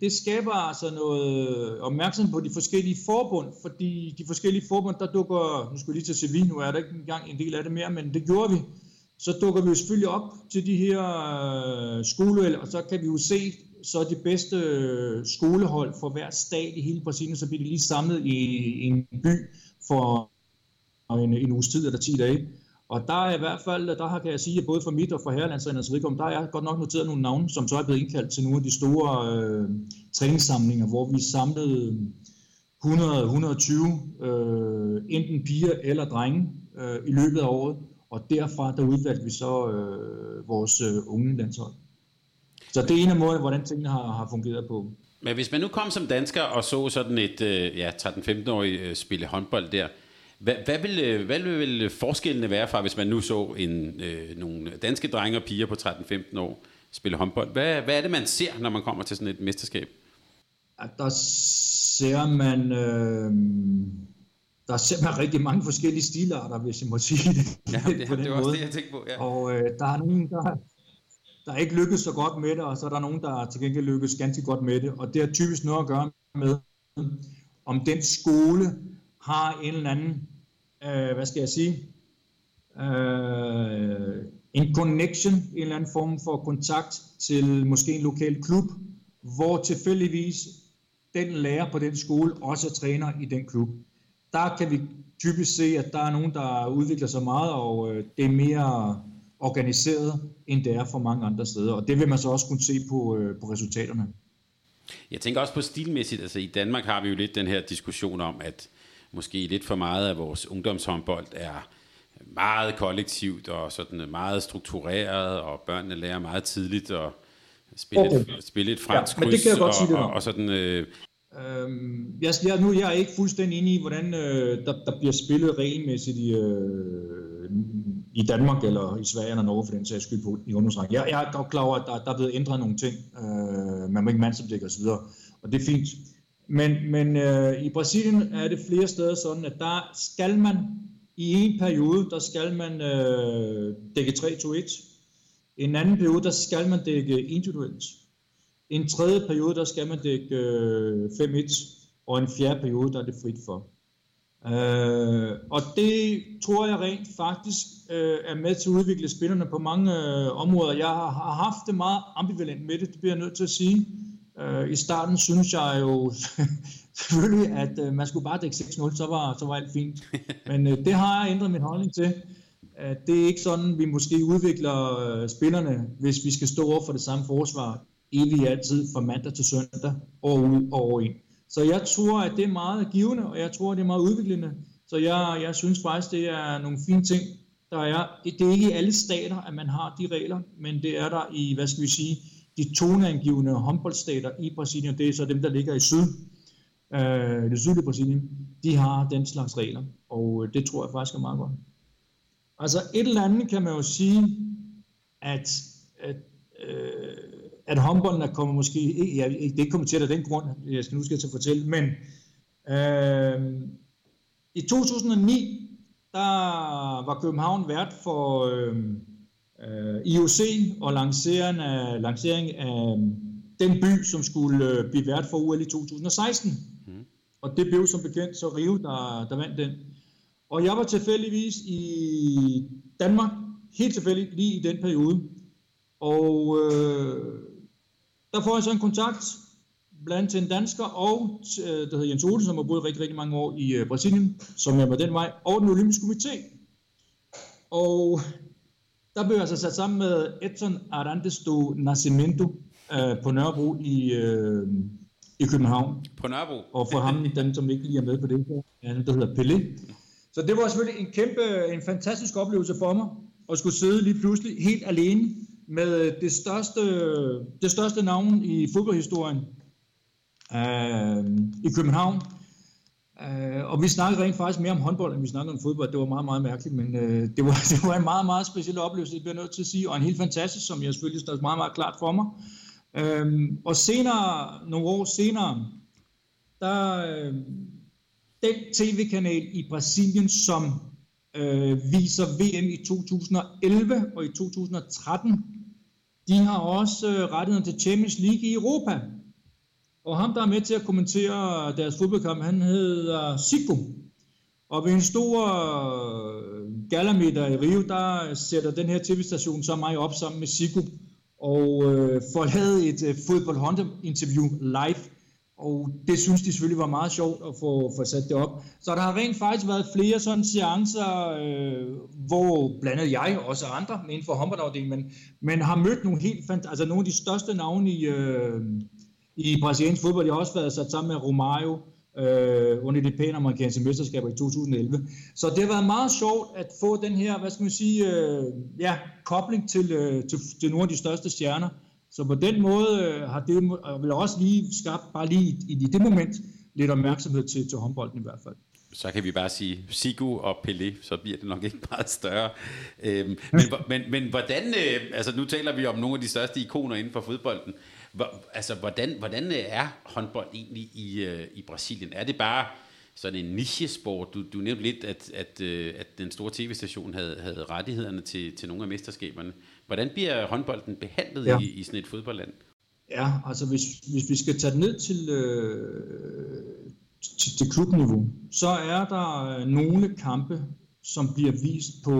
det skaber altså noget opmærksomhed på de forskellige forbund, fordi de forskellige forbund, der dukker, nu skal vi lige til Sevilla, nu er der ikke engang en del af det mere, men det gjorde vi, så dukker vi jo selvfølgelig op til de her øh, skoleøl, og så kan vi jo se, så det bedste øh, skolehold for hver stat i hele Brasilien, så bliver de lige samlet i, i en by for en, en uges tid eller 10 dage. Og der er i hvert fald, der har, kan jeg sige, at både for mit og for herrelandsrendernes vedkommende, der er godt nok noteret nogle navne, som så er blevet indkaldt til nogle af de store øh, træningssamlinger, hvor vi samlede 100-120 øh, enten piger eller drenge øh, i løbet af året, og derfra der udvalgte vi så øh, vores øh, unge landshold. Så det er en af måderne, hvordan tingene har, har fungeret på. Men hvis man nu kom som dansker og så sådan et øh, ja, 13-15-årig øh, spille håndbold der, hvad, hvad, vil, øh, hvad vil forskellene være fra, hvis man nu så en, øh, nogle danske drenge og piger på 13-15 år spille håndbold? Hvad, hvad er det, man ser, når man kommer til sådan et mesterskab? at der ser man, øh, der ser man rigtig mange forskellige stilarter, hvis jeg må sige det. Ja, det, på den det var måde. også det, jeg tænkte på. Ja. Og øh, der er nogen, der, der ikke lykkes så godt med det, og så er der nogen, der til gengæld lykkes ganske godt med det. Og det har typisk noget at gøre med, om den skole har en eller anden, øh, hvad skal jeg sige, øh, en connection, en eller anden form for kontakt til måske en lokal klub, hvor tilfældigvis den lærer på den skole også er træner i den klub. Der kan vi typisk se, at der er nogen, der udvikler sig meget, og øh, det er mere organiseret, end det er for mange andre steder. Og det vil man så også kunne se på, øh, på resultaterne. Jeg tænker også på stilmæssigt. Altså i Danmark har vi jo lidt den her diskussion om, at måske lidt for meget af vores ungdomshåndbold er meget kollektivt og sådan meget struktureret, og børnene lærer meget tidligt at spille, okay. et, spille et fransk ja, kryds, og, og, og sådan... Øh, Øhm, jeg, jeg, nu jeg er ikke fuldstændig inde i, hvordan øh, der, der bliver spillet regelmæssigt i, øh, i Danmark eller i Sverige eller Norge for den sags skyld på i ungdomsrækken. Jeg, jeg er godt klar over, at der, der er blevet ændret nogle ting. Øh, man må ikke mandsopdække osv., og det er fint. Men, men øh, i Brasilien er det flere steder sådan, at der skal man i en periode, der skal man øh, dække 3-2-1. En anden periode, der skal man dække individuelt. En tredje periode, der skal man dække øh, 5-1. Og en fjerde periode, der er det frit for. Øh, og det tror jeg rent faktisk øh, er med til at udvikle spillerne på mange øh, områder. Jeg har, har haft det meget ambivalent med det, det bliver jeg nødt til at sige. Øh, I starten synes jeg jo selvfølgelig, at øh, man skulle bare dække 6-0, så var, så var alt fint. Men øh, det har jeg ændret min holdning til. At det er ikke sådan, vi måske udvikler øh, spillerne, hvis vi skal stå over for det samme forsvar evigt altid fra mandag til søndag, år ud og år ind. Så jeg tror, at det er meget givende, og jeg tror, at det er meget udviklende. Så jeg, jeg synes faktisk, det er nogle fine ting, der er. Det er ikke i alle stater, at man har de regler, men det er der i, hvad skal vi sige, de toneangivende håndboldstater i Brasilien, det er så dem, der ligger i syd, øh, det sydlige Brasilien, de har den slags regler, og øh, det tror jeg faktisk er meget godt. Altså et eller andet kan man jo sige, at, at, øh, at håndbolden er kommet måske, jeg, det er ikke kommet til af den grund, jeg skal nu skal til at fortælle, men øh, i 2009, der var København vært for øh, øh, IOC og lancering af, lancering af den by, som skulle øh, blive vært for UL i 2016. Mm. Og det blev som bekendt så Rio, der, der vandt den. Og jeg var tilfældigvis i Danmark, helt tilfældigt lige i den periode. Og øh, der får jeg så en kontakt blandt til en dansker og øh, der hedder Jens Ole, som har boet rigtig, rigtig mange år i øh, Brasilien, som jeg var den vej, og den olympiske komité. Og der blev jeg altså sat sammen med Edson Arantes do Nascimento øh, på Nørrebro i, øh, i København. På Nørrebro? Og for ham, den som ikke lige er med på det, der hedder Pelé. Så det var selvfølgelig en kæmpe, en fantastisk oplevelse for mig, at skulle sidde lige pludselig helt alene med øh, det største, det største navn i fodboldhistorien øh, i København. Øh, og vi snakkede rent faktisk mere om håndbold, end vi snakkede om fodbold. Det var meget, meget mærkeligt, men øh, det, var, det var en meget, meget speciel oplevelse, det bliver nødt til at sige, og en helt fantastisk, som jeg selvfølgelig står meget, meget klart for mig. Øh, og senere, nogle år senere, der, øh, den tv-kanal i Brasilien, som øh, viser VM i 2011 og i 2013, de har også øh, rettigheden til Champions League i Europa. Og ham, der er med til at kommentere deres fodboldkamp, han hedder Sigbo. Og ved en stor øh, galamiddag i Rio, der sætter den her tv-station så mig op sammen med Sigbo og øh, får lavet et øh, fodbold-interview live og det synes de selvfølgelig var meget sjovt at få, få sat det op. Så der har rent faktisk været flere sådan seancer, øh, hvor blandt andet jeg og også andre inden for håndboldafdelingen, men, men har mødt nogle helt fant- altså nogle af de største navne i, øh, i brasiliansk fodbold. Jeg har også været sat sammen med Romario øh, under det pæne amerikanske mesterskaber i 2011. Så det har været meget sjovt at få den her, hvad skal man sige, øh, ja, kobling til, øh, til, til nogle af de største stjerner. Så på den måde øh, har det vel også lige skabt, bare lige i, i det moment, lidt opmærksomhed til, til håndbolden i hvert fald. så kan vi bare sige Sigu og Pelé, så bliver det nok ikke meget større. Øhm, men, men, men hvordan, øh, altså nu taler vi om nogle af de største ikoner inden for fodbolden. Hvor, altså hvordan, hvordan øh, er håndbold egentlig i, øh, i Brasilien? Er det bare sådan en nichesport? Du, du nævnte lidt, at, at, øh, at den store tv-station havde, havde rettighederne til, til nogle af mesterskaberne. Hvordan bliver håndbolden behandlet ja. i, i sådan et fodboldland? Ja, altså hvis, hvis vi skal tage det ned til, øh, til, til klubniveau, så er der øh, nogle kampe, som bliver vist på,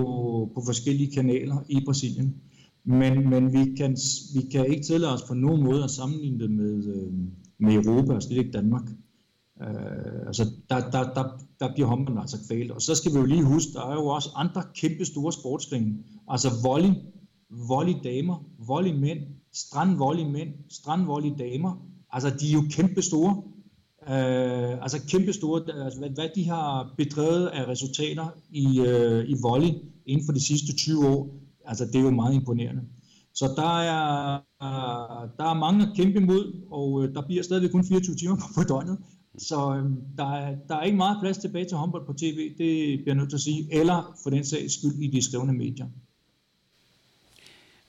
på forskellige kanaler i Brasilien. Men, men vi, kan, vi kan ikke tillade os på nogen måde at sammenligne det med, øh, med Europa, og slet ikke Danmark. Uh, altså, der, der, der, der bliver håndbolden altså kvælt. Og så skal vi jo lige huske, der er jo også andre kæmpe store sportsgrene. Altså volley, volley damer, volley mænd, strandvolley mænd, strandvolley damer. Altså, de er jo kæmpe store. Øh, altså kæmpe store, altså, hvad, hvad de har bedrevet af resultater i, øh, i volley inden for de sidste 20 år, altså det er jo meget imponerende. Så der er, øh, der er mange at kæmpe imod, og øh, der bliver stadigvæk kun 24 timer på døgnet. Så øh, der, er, der er ikke meget plads tilbage til håndbold på tv, det bliver jeg nødt til at sige, eller for den sags skyld i de skrevne medier.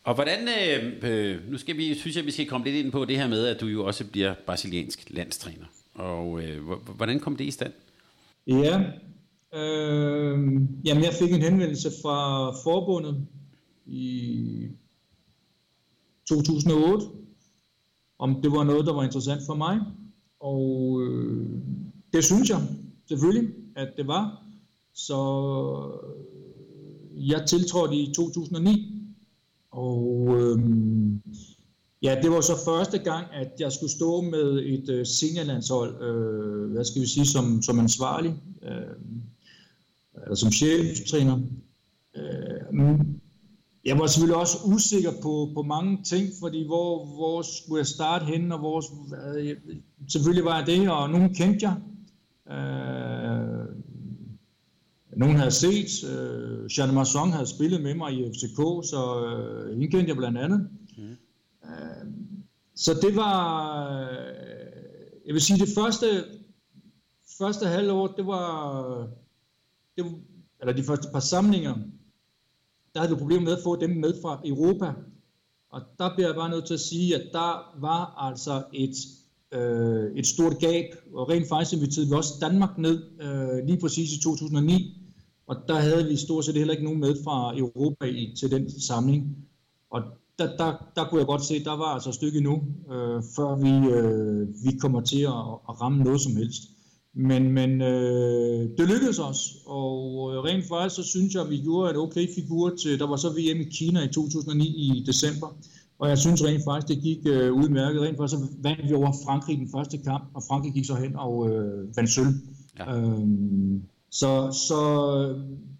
Og hvordan, øh, øh, nu skal vi, synes jeg, vi skal komme lidt ind på det her med, at du jo også bliver brasiliansk landstræner. Og øh, hvordan kom det i stand? Ja, øh, jamen jeg fik en henvendelse fra forbundet i 2008, om det var noget, der var interessant for mig. Og øh, det synes jeg selvfølgelig, at det var. Så øh, jeg tiltrådte i 2009, og øh, ja, det var så første gang, at jeg skulle stå med et øh, seniorlandshold, øh, hvad skal vi sige, som, som ansvarlig, øh, eller som cheftræner. Øh, jeg var selvfølgelig også usikker på, på mange ting, fordi hvor, hvor skulle jeg starte henne, og hvor, øh, selvfølgelig var jeg det, og nogen kendte jeg. Øh, nogen havde set, øh, Jeanne Masson havde spillet med mig i FCK, så øh, hende kendte jeg blandt andet. Mm. Øh, så det var, øh, jeg vil sige, det første, første halvår, det var, det, eller de første par samlinger, der havde vi problemer med at få dem med fra Europa. Og der bliver jeg bare nødt til at sige, at der var altså et, øh, et stort gab, og rent faktisk inviterede vi også Danmark ned øh, lige præcis i 2009, og der havde vi stort set heller ikke nogen med fra Europa i, til den samling. Og der, der, der kunne jeg godt se, at der var altså et stykke nu, øh, før vi, øh, vi kommer til at, at ramme noget som helst. Men, men øh, det lykkedes os, og øh, rent faktisk så synes jeg, at vi gjorde et okay figur til, der var så VM i Kina i 2009 i december, og jeg synes rent faktisk, det gik øh, udmærket. Rent faktisk så vandt vi over Frankrig den første kamp, og Frankrig gik så hen og øh, vandt sølv. Ja. Øhm, så, så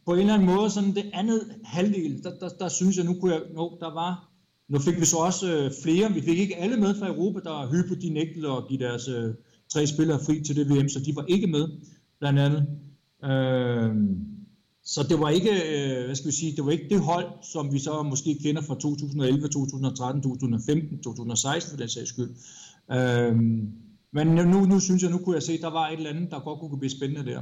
på en eller anden måde, sådan det andet halvdel, der, der, der synes jeg, nu kunne jeg, nå, der var, nu fik vi så også øh, flere, vi fik ikke alle med fra Europa, der hyppede de nægtede at give deres øh, tre spillere fri til det VM, så de var ikke med, blandt andet. Øh, så det var ikke, øh, hvad skal vi sige, det var ikke det hold, som vi så måske kender fra 2011, 2013, 2015, 2016 for den sags skyld. Øh, men nu, nu synes jeg, nu kunne jeg se, der var et eller andet, der godt kunne blive spændende der.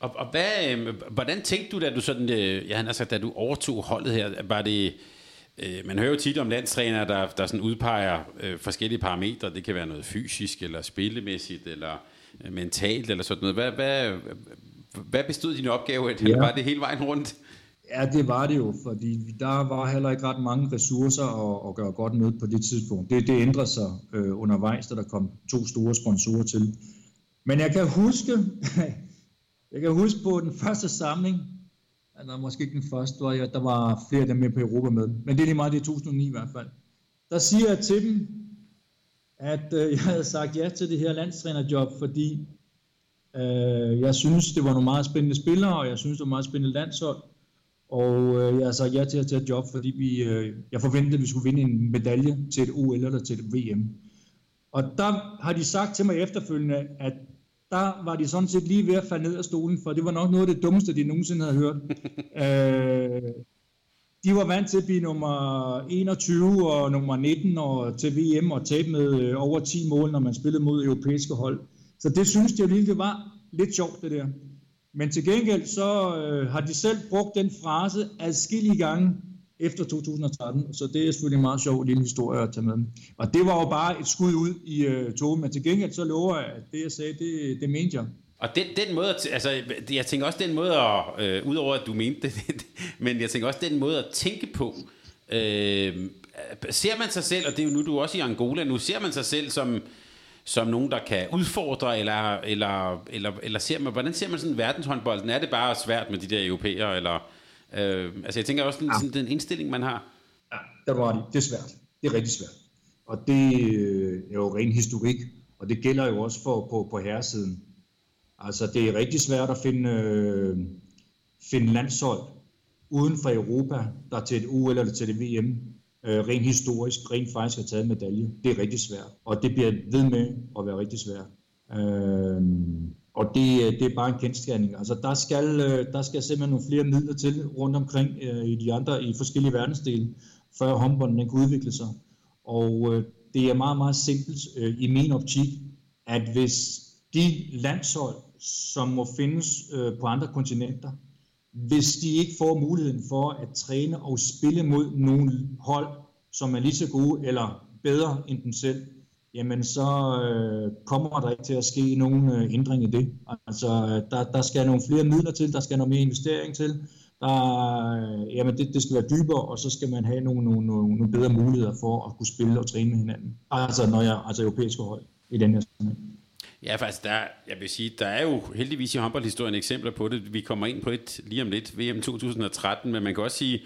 Og, og hvad, øh, hvordan tænkte du, da du sådan, øh, ja, han har sagt, da du overtog holdet her, var det, Øh, man hører jo tit om landstrænere, der, der sådan udpeger øh, forskellige parametre. Det kan være noget fysisk, eller spillemæssigt, eller øh, mentalt, eller sådan noget. Hvad, hvad, hvad bestod din opgave af? Ja. Var det hele vejen rundt? Ja, det var det jo, fordi der var heller ikke ret mange ressourcer at, at gøre godt med på det tidspunkt. Det, det ændrede sig øh, undervejs, da der kom to store sponsorer til. Men jeg kan huske, jeg kan huske på den første samling, eller måske ikke den første, var jeg, der var flere af dem med på Europa med. Men det er lige meget, det er 2009 i hvert fald. Der siger jeg til dem, at øh, jeg havde sagt ja til det her landstrænerjob, fordi øh, jeg synes, det var nogle meget spændende spillere, og jeg synes, det var meget spændende landshold. Og øh, jeg sagde ja til at tage et job, fordi vi, øh, jeg forventede, at vi skulle vinde en medalje til et OL eller til et VM. Og der har de sagt til mig efterfølgende, at der var de sådan set lige ved at falde ned af stolen, for det var nok noget af det dummeste, de nogensinde havde hørt. øh, de var vant til at blive nummer 21 og nummer 19 og til VM og tabe med øh, over 10 mål, når man spillede mod europæiske hold. Så det synes jeg lige, det var lidt sjovt det der. Men til gengæld så øh, har de selv brugt den frase adskillige gange efter 2013, så det er selvfølgelig en meget sjov lille historie at tage med. Og det var jo bare et skud ud i øh, togen, men til gengæld så lover jeg, at det jeg sagde, det, det mente jeg. Og den, den måde, at, altså, jeg tænker også den måde at, øh, udover at du mente det, men jeg tænker også den måde at tænke på, øh, ser man sig selv, og det er jo nu du er også i Angola, nu ser man sig selv som, som nogen, der kan udfordre, eller, eller, eller, eller ser man, hvordan ser man sådan verdenshåndbolden? Er det bare svært med de der europæere, eller, øh, altså jeg tænker også sådan, ja. sådan den indstilling, man har. Ja, der var det. Det er svært. Det er rigtig svært. Og det øh, er jo ren historik, og det gælder jo også for, på, på herresiden. Altså, det er rigtig svært at finde, øh, finde landshold uden for Europa, der til et OL eller til et VM, øh, rent historisk, rent faktisk har taget medalje. Det er rigtig svært, og det bliver ved med at være rigtig svært. Øh, og det, øh, det er bare en kendskærning. Altså, der skal, øh, der skal simpelthen nogle flere midler til rundt omkring øh, i de andre, i forskellige verdensdele, før håndbolden kan udvikle sig. Og øh, det er meget, meget simpelt øh, i min optik, at hvis de landshold, som må findes øh, på andre kontinenter, hvis de ikke får muligheden for at træne og spille mod nogle hold, som er lige så gode eller bedre end dem selv, jamen så øh, kommer der ikke til at ske nogen øh, ændring i det. Altså, øh, der, der skal nogle flere midler til, der skal noget mere investering til, der, øh, jamen det, det skal være dybere, og så skal man have nogle, nogle, nogle, nogle bedre muligheder for at kunne spille og træne med hinanden. Altså, når jeg, altså europæiske hold i den her sammenhæng. Ja, faktisk, der, jeg vil sige, der er jo heldigvis i håndboldhistorien eksempler på det. Vi kommer ind på et lige om lidt, VM 2013, men man kan også sige,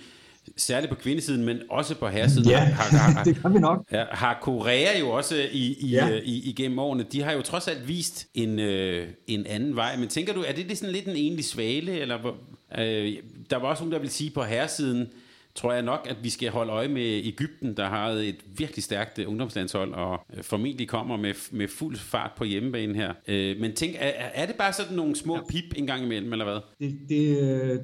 særligt på kvindesiden, men også på herresiden. Ja, har, har, det kan vi nok. Har Korea jo også i, i, ja. Øh, i, igennem årene, de har jo trods alt vist en, øh, en anden vej. Men tænker du, er det, det sådan lidt en enlig svale? Eller, øh, der var også nogen, der vil sige på herresiden, tror jeg nok, at vi skal holde øje med Ægypten, der har et virkelig stærkt øh, ungdomslandshold, og øh, formentlig kommer med, med fuld fart på hjemmebane her. Øh, men tænk, er, er det bare sådan nogle små pip en gang imellem, eller hvad? Det, det,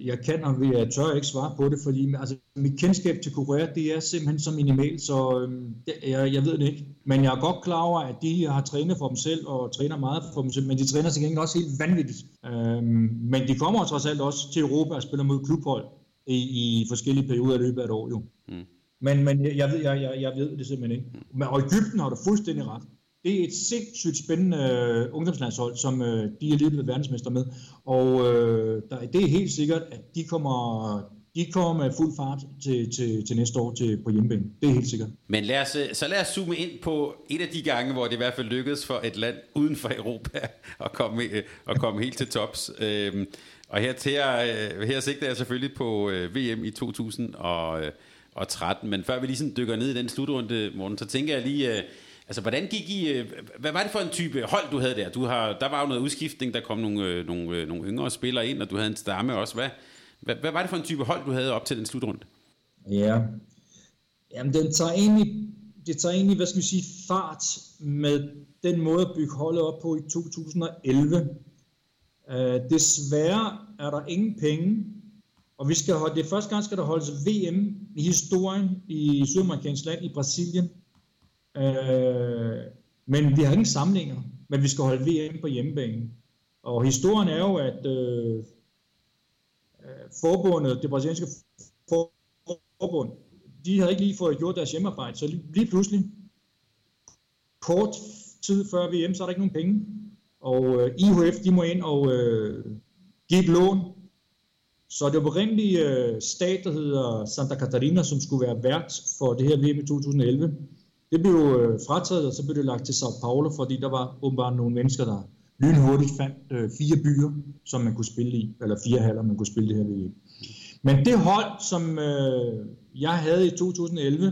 jeg kan, og jeg tør ikke svare på det, fordi altså, mit kendskab til Korea, det er simpelthen så minimalt, så øhm, jeg, jeg ved det ikke. Men jeg er godt klar over, at de har trænet for dem selv, og træner meget for dem selv, men de træner gengæld også helt vanvittigt. Øhm, men de kommer trods alt også til Europa og spiller mod klubhold i, i forskellige perioder i løbet af et år jo. Mm. Men, men jeg, jeg, ved, jeg, jeg, jeg ved det simpelthen ikke. Men, og Ægypten har du fuldstændig ret. Det er et sindssygt spændende øh, ungdomslandshold, som øh, de er lige blevet verdensmester med. Og øh, der, det er helt sikkert, at de kommer, de kommer med fuld fart til, til, til næste år til, på hjemmebane. Det er helt sikkert. Men lad os, øh, så lad os zoome ind på et af de gange, hvor det i hvert fald lykkedes for et land uden for Europa at komme, øh, at komme helt til tops. Øhm, og her, til, øh, her sigter jeg selvfølgelig på øh, VM i 2013, øh, men før vi lige sådan dykker ned i den slutrunde, morgen, så tænker jeg lige, øh, altså hvordan gik I, øh, hvad var det for en type hold, du havde der? Du har, der var jo noget udskiftning, der kom nogle, øh, nogle, øh, nogle yngre spillere ind, og du havde en stamme også. Hvad, hvad, hvad var det for en type hold, du havde op til den slutrunde? Ja, jamen den tager egentlig, det tager egentlig, hvad skal vi sige, fart med den måde at bygge holdet op på i 2011, Øh, desværre er der ingen penge, og vi skal holde, det første gang skal der holdes VM i historien i Sydamerikansk land, i Brasilien. Øh, men vi har ingen samlinger, men vi skal holde VM på hjemmebane. Og historien er jo, at øh, øh, forbundet, det brasilianske forbund, de havde ikke lige fået gjort deres hjemmearbejde, så lige pludselig, kort tid før VM, så er der ikke nogen penge. Og øh, IHF, de må ind og øh, give et lån. Så det oprindelige øh, stat, der hedder Santa Catarina, som skulle være vært for det her VM i 2011. Det blev øh, frataget, og så blev det lagt til Sao Paulo, fordi der var åbenbart nogle mennesker, der lynhurtigt fandt øh, fire byer, som man kunne spille i, eller fire haller, man kunne spille det her VM. Men det hold, som øh, jeg havde i 2011,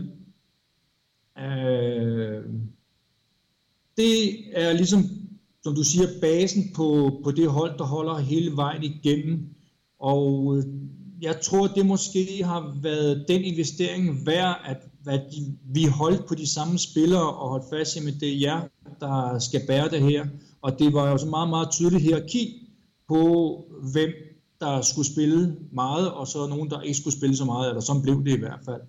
øh, det er ligesom som du siger, basen på, på det hold, der holder hele vejen igennem. Og øh, jeg tror, det måske har været den investering værd, at, at vi holdt på de samme spillere og holdt fast i, at det er jer, der skal bære det her. Og det var jo så meget, meget tydeligt hierarki på, hvem der skulle spille meget, og så nogen, der ikke skulle spille så meget, eller sådan blev det i hvert fald.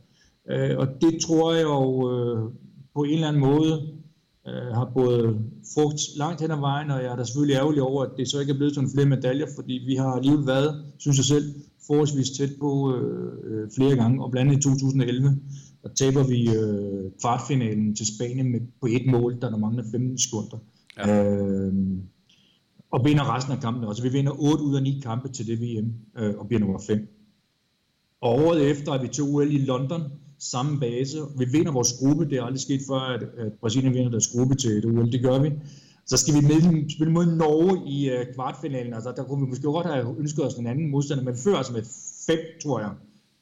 Øh, og det tror jeg jo øh, på en eller anden måde øh, har både frugt langt hen ad vejen, og jeg er da selvfølgelig ærgerlig over, at det så ikke er blevet sådan flere medaljer, fordi vi har alligevel været, synes jeg selv, forholdsvis tæt på øh, øh flere gange, og blandt andet i 2011, der taber vi øh, kvartfinalen til Spanien med, på et mål, der der mangler 15 sekunder. Ja. Øh, og vinder resten af kampene. Altså vi vinder 8 ud af 9 kampe til det VM, øh, og bliver nummer 5. Og året efter er vi til OL i London, samme base. Vi vinder vores gruppe. Det er aldrig sket før, at, at Brasilien vinder deres gruppe til et OL. Det gør vi. Så skal vi med, spille mod Norge i uh, kvartfinalen. Altså, der kunne vi måske godt have ønsket os en anden modstander, men før altså med fem, tror jeg.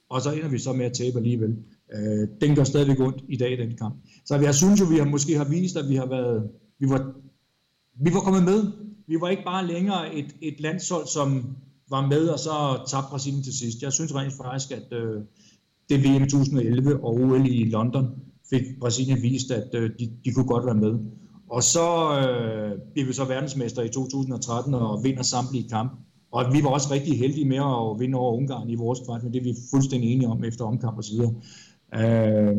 Og så ender vi så med at tabe alligevel øh, den gør stadigvæk ondt i dag, den kamp. Så jeg synes jo, vi har måske har vist, at vi har været, vi var, vi var kommet med. Vi var ikke bare længere et, et landshold, som var med, og så tabte Brasilien til sidst. Jeg synes rent faktisk, at øh, det VM 2011 og OL i London fik Brasilien vist, at øh, de, de kunne godt være med. Og så øh, blev vi så verdensmester i 2013 og vinder samtlige kamp. Og vi var også rigtig heldige med at vinde over Ungarn i vores kvart, men det er vi fuldstændig enige om efter omkamp og så videre. Øh,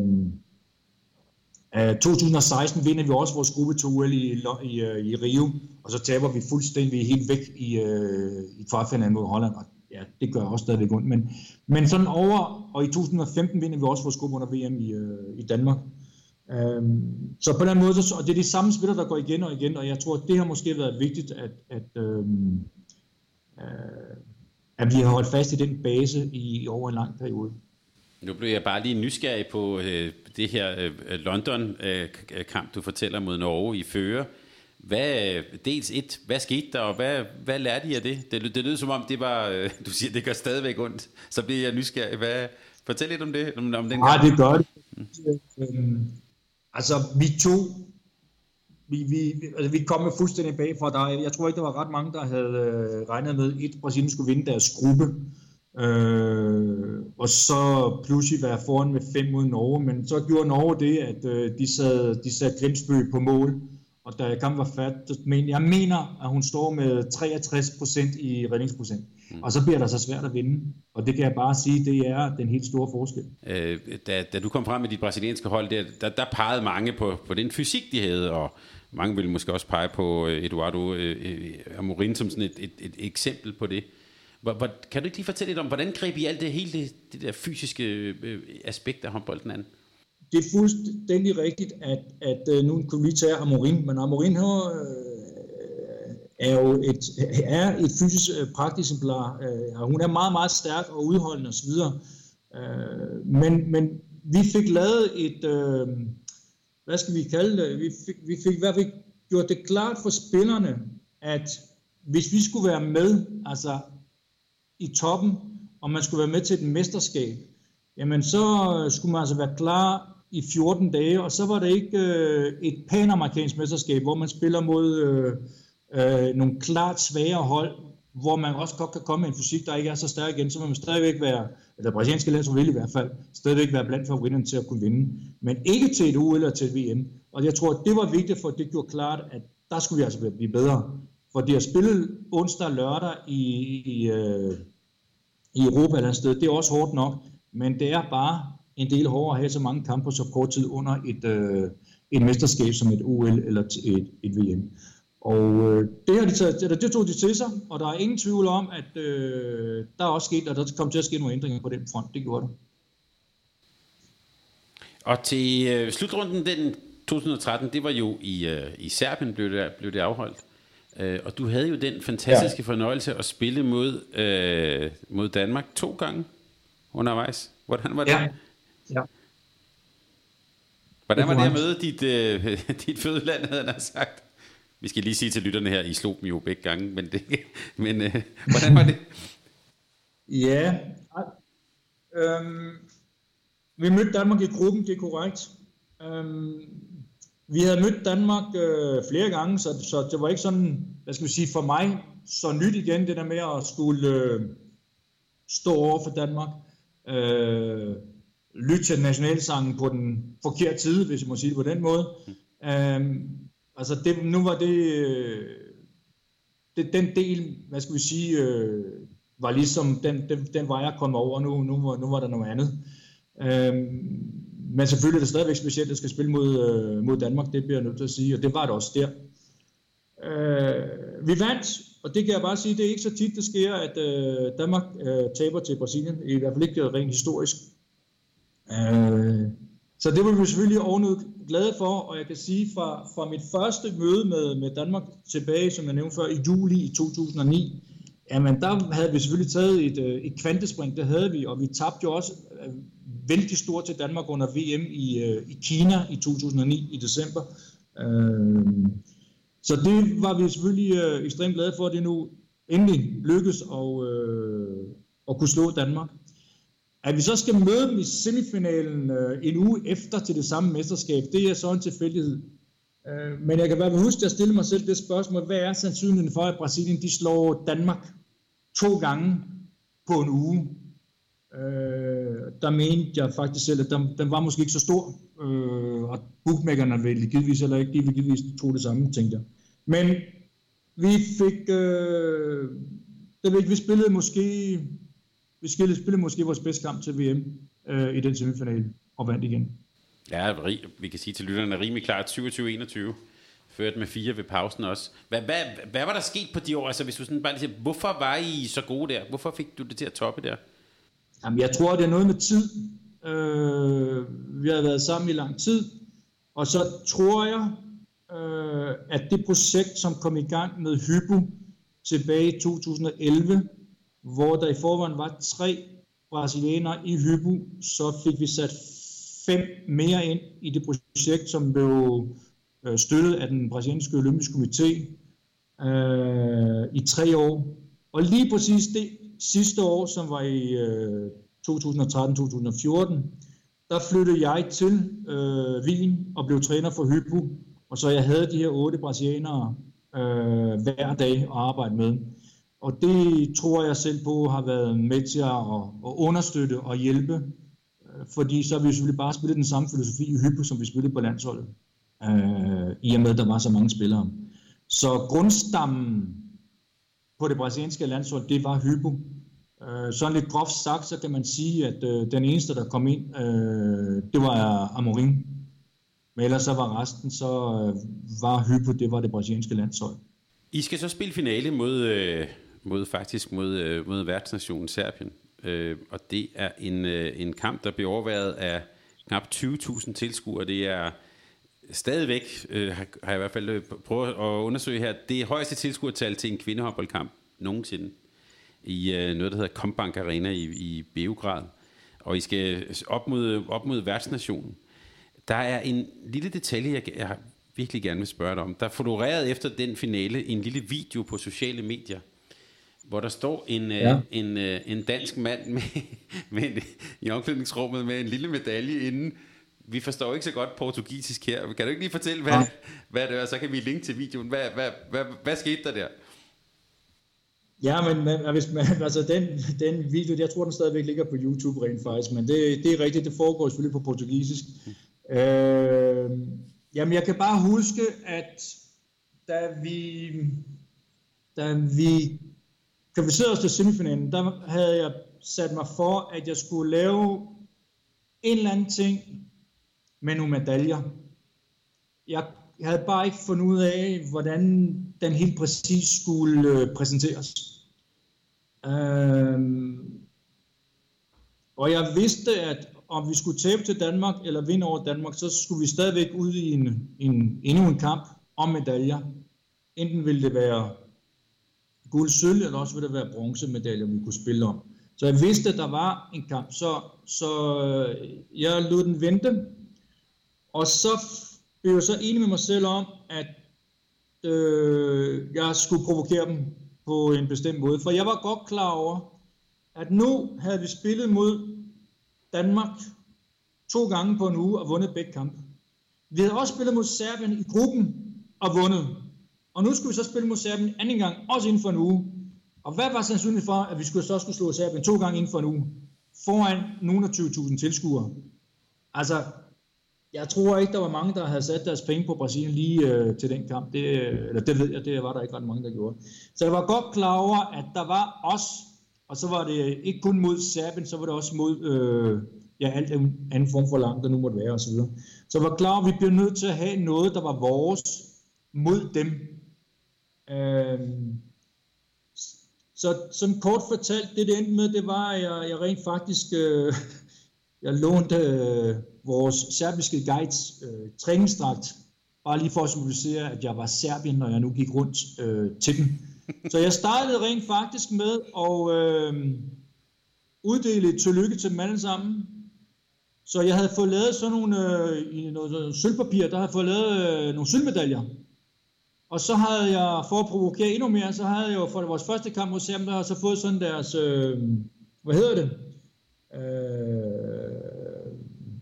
2016 vinder vi også vores gruppe 2 i, i, øh, i Rio, og så taber vi fuldstændig helt væk i, øh, i kvartfinalen mod Holland, og ja, det gør også stadigvæk ondt. Men, men sådan over, og i 2015 vinder vi også vores gruppe under VM i, øh, i Danmark. Øhm, så på den måde, så, og det er de samme spillere, der går igen og igen, og jeg tror, at det har måske været vigtigt, at, at, øhm, øh, at vi har holdt fast i den base i, i over en lang periode. Nu blev jeg bare lige nysgerrig på øh, det her øh, London-kamp, øh, du fortæller mod Norge i Føre. Hvad, dels et, hvad skete der, og hvad, hvad lærte I af det? Det, det lød som om, det var, øh, du siger, det gør stadigvæk ondt. Så bliver jeg nysgerrig. Hvad, fortæl lidt om det. Om, om den ja, det gør det. Mm. Altså, vi to, vi, vi, altså, vi kom med fuldstændig bagfra. Der, jeg tror ikke, der var ret mange, der havde øh, regnet med, at Brasilien skulle vinde deres gruppe. Øh, og så pludselig være foran med fem mod Norge. Men så gjorde Norge det, at øh, de, sad, de satte Grimsbø på mål. Og da kampen var færdig, men jeg mener, at hun står med 63% i redningsprocent. Mm. Og så bliver det så svært at vinde. Og det kan jeg bare sige, det er den helt store forskel. Øh, da, da du kom frem med dit brasilianske hold, der, der, der pegede mange på, på den fysik, de havde, og mange ville måske også pege på øh, Eduardo øh, øh, Amorim som sådan et, et, et eksempel på det. Hvor, hvor, kan du ikke lige fortælle lidt om, hvordan greb I alt det hele det, det der fysiske øh, aspekt af håndbolden an? Det er fuldstændig rigtigt, at, at øh, nu kunne vi tage Amorin, men Amorin har, øh, er jo et, er et fysisk øh. Øh, hun er meget, meget stærk og udholdende osv. Øh, men, men vi fik lavet et, øh, hvad skal vi kalde det, vi fik, vi fik i hvert fald gjort det klart for spillerne, at hvis vi skulle være med, altså i toppen, og man skulle være med til et mesterskab, jamen så øh, skulle man altså være klar i 14 dage, og så var det ikke øh, et panamerikansk mesterskab, hvor man spiller mod øh, øh, nogle klart svagere hold, hvor man også godt kan komme med en fysik, der ikke er så stærk igen, så vil man stadigvæk være, eller brasilianske land, så vil i hvert fald, stadigvæk være blandt favoritterne til at kunne vinde. Men ikke til et OL eller til et VM. Og jeg tror, det var vigtigt, for det gjorde klart, at der skulle vi altså blive bedre. For det har spillet onsdag og lørdag i, i, øh, i Europa eller sted, det er også hårdt nok, men det er bare en del hårdere at have så mange kampe så kort tid under et, øh, et mesterskab som et OL eller et, et VM. Og øh, det, har de taget, eller det tog de til sig, og der er ingen tvivl om, at øh, der er også sket, og der kom til at ske nogle ændringer på den front. Det gjorde det. Og til øh, slutrunden den 2013, det var jo i, øh, i Serbien, blev det, blev det afholdt. Øh, og du havde jo den fantastiske ja. fornøjelse at spille mod, øh, mod Danmark to gange undervejs. Hvordan var det? Ja. ja. Hvordan var det at møde dit, øh, dit fødeland, havde han sagt? Vi skal lige sige til lytterne her, I slog dem jo begge gange, men, det, men øh, hvordan var det? Ja, øhm, vi mødte Danmark i gruppen, det er korrekt. Øhm, vi havde mødt Danmark øh, flere gange, så, så det var ikke sådan, hvad skal vi sige, for mig så nyt igen, det der med at skulle øh, stå over for Danmark. Øh, lytte til nationalsangen på den forkerte tid, hvis jeg må sige det på den måde. Øh, Altså, det, nu var det, øh, det, den del, hvad skal vi sige, øh, var ligesom, den, den, den var jeg kommet over, nu, nu, var, nu var der noget andet. Øh, men selvfølgelig er det stadigvæk specielt, at skal spille mod, øh, mod Danmark, det bliver jeg nødt til at sige, og det var det også der. Øh, vi vandt, og det kan jeg bare sige, det er ikke så tit, det sker, at øh, Danmark øh, taber til Brasilien, i hvert fald ikke rent historisk. Øh, så det var vi selvfølgelig ovenud glade for, og jeg kan sige fra, fra mit første møde med, med Danmark tilbage, som jeg nævnte før, i juli i 2009, jamen der havde vi selvfølgelig taget et, øh, et kvantespring, det havde vi, og vi tabte jo også øh, vældig stort til Danmark under VM i, øh, i Kina i 2009 i december. Øh, så det var vi selvfølgelig øh, ekstremt glade for, at det nu endelig lykkes at, øh, at kunne slå Danmark. At vi så skal møde dem i semifinalen øh, en uge efter til det samme mesterskab, det er så en tilfældighed. Øh, men jeg kan bare huske, at jeg mig selv det spørgsmål, hvad er sandsynligheden for, at Brasilien de slår Danmark to gange på en uge? Øh, der mente jeg faktisk selv, at den, den var måske ikke så stor, øh, og bookmakerne ville givetvis eller ikke, de ville givetvis tro det samme, tænkte jeg. Men vi fik, øh, det ved ikke, vi spillede måske, vi spillede, spillede måske vores bedste kamp til VM øh, i den semifinale, og vandt igen. Ja, vi kan sige til lytterne, rimelig klart 27-21 ført med fire ved pausen også. Hvad, hvad, hvad var der sket på de år? Altså, hvis du sådan bare lige siger, hvorfor var I så gode der? Hvorfor fik du det til at toppe der? Jamen, jeg tror, det er noget med tid. Øh, vi har været sammen i lang tid, og så tror jeg, øh, at det projekt, som kom i gang med Hypo tilbage i 2011, hvor der i forvejen var tre brasilianere i Hypo, så fik vi sat fem mere ind i det projekt, som blev øh, støttet af den brasilianske olympiske komité øh, i tre år. Og lige præcis det sidste år, som var i øh, 2013-2014, der flyttede jeg til øh, Wien og blev træner for Hypo. Og så jeg havde de her otte brasilianere øh, hver dag at arbejde med. Og det tror jeg selv på har været med til at, at understøtte og hjælpe. Øh, fordi så har vi selvfølgelig bare spillet den samme filosofi i Hypo, som vi spillede på landsholdet. Øh, I og med, at der var så mange spillere. Så grundstammen på det brasilianske landshold, det var Hypo. Øh, sådan lidt groft sagt, så kan man sige, at øh, den eneste, der kom ind, øh, det var Amorim. Men ellers så var resten, så øh, var Hypo, det var det brasilianske landshold. I skal så spille finale mod, øh, mod faktisk mod, øh, mod værtsnationen Serbien. Øh, og det er en, øh, en kamp, der bliver overværet af knap 20.000 tilskuere. Det er stadigvæk, øh, har, jeg i hvert fald øh, prøvet at undersøge her, det højeste tilskuertal til en kvindehåndboldkamp nogensinde i øh, noget, der hedder Combank Arena i, i Beograd. Og I skal op mod, op mod værtsnationen. Der er en lille detalje, jeg, jeg virkelig gerne vil spørge dig om. Der er fotogreret efter den finale en lille video på sociale medier, hvor der står en, øh, ja. en, en, øh, en dansk mand med, med en, i omklædningsrummet med en lille medalje inden. Vi forstår ikke så godt portugisisk her. Kan du ikke lige fortælle, hvad, ja. hvad det er? Så kan vi linke til videoen. Hvad, hvad, hvad, hvad skete der der? Ja, men, men hvis man, altså den, den video, jeg tror den stadigvæk ligger på YouTube rent faktisk, men det, det er rigtigt, det foregår selvfølgelig på portugisisk. Øh, jamen jeg kan bare huske, at da vi, da vi kvalificerede os til semifinalen, der havde jeg sat mig for, at jeg skulle lave en eller anden ting med nogle medaljer. Jeg jeg havde bare ikke fundet ud af, hvordan den helt præcis skulle øh, præsenteres. Øhm, og jeg vidste, at om vi skulle tabe til Danmark eller vinde over Danmark, så skulle vi stadigvæk ud i en, en, endnu en kamp om medaljer. Enten ville det være guld sølv, eller også ville det være bronzemedaljer, vi kunne spille om. Så jeg vidste, at der var en kamp, så, så øh, jeg lod den vente. Og så blev jeg så enig med mig selv om, at øh, jeg skulle provokere dem på en bestemt måde. For jeg var godt klar over, at nu havde vi spillet mod Danmark to gange på en uge og vundet begge kampe. Vi havde også spillet mod Serbien i gruppen og vundet. Og nu skulle vi så spille mod Serbien anden gang, også inden for en uge. Og hvad var sandsynligt for, at vi skulle så skulle slå Serbien to gange inden for en uge? Foran nogle af 20.000 tilskuere. Altså, jeg tror ikke, der var mange, der havde sat deres penge på Brasilien lige øh, til den kamp. Det, øh, eller det ved jeg, det var der ikke ret mange, der gjorde. Så jeg var godt klar over, at der var os, og så var det ikke kun mod Serbien, så var det også mod øh, ja, alt anden form for land, der nu måtte være osv. Så var klar, at vi bliver nødt til at have noget, der var vores mod dem. Øh, så sådan kort fortalt, det det endte med, det var, at jeg, jeg rent faktisk, øh, jeg lånte øh, vores serbiske guides øh, træningsdragt, bare lige for at symbolisere, at jeg var serbien, når jeg nu gik rundt øh, til dem. Så jeg startede rent faktisk med at øh, uddele et tillykke til dem alle sammen. Så jeg havde fået lavet sådan nogle, øh, i noget, noget sølvpapir, der havde fået lavet øh, nogle sølvmedaljer. Og så havde jeg, for at provokere endnu mere, så havde jeg jo for vores første kamp mod Serbien, der har så fået sådan deres, øh, hvad hedder det? Øh,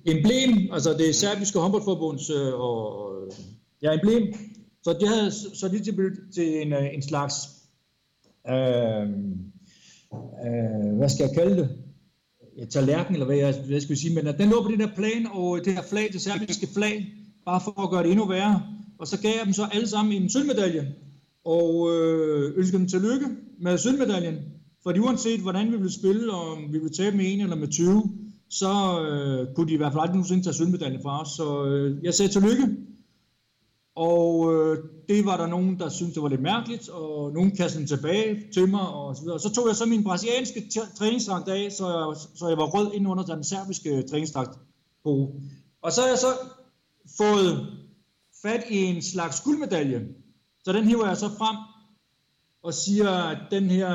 emblem, altså det serbiske håndboldforbunds øh, og, øh, ja, emblem. Så det havde så lige til, til en, øh, en slags, øh, øh, hvad skal jeg kalde det? Ja, tallerken, eller hvad jeg, hvad skal jeg sige, men den lå på den der plan, og det her flag, det serbiske flag, bare for at gøre det endnu værre. Og så gav jeg dem så alle sammen en sølvmedalje, og øh, ønskede dem tillykke med sølvmedaljen. Fordi uanset hvordan vi ville spille, om vi ville tabe med en eller med 20, så øh, kunne de i hvert fald aldrig nogensinde tage sølvmedaljen fra os. Så øh, jeg sagde tillykke. Og øh, det var der nogen, der syntes, det var lidt mærkeligt, og nogen kastede den tilbage til mig, og så videre. Så tog jeg så min brasilianske træningsdragt af, så jeg, så jeg var rød ind under den serbiske træningsdragt på. Og så har jeg så fået fat i en slags guldmedalje. Så den hiver jeg så frem og siger, at den her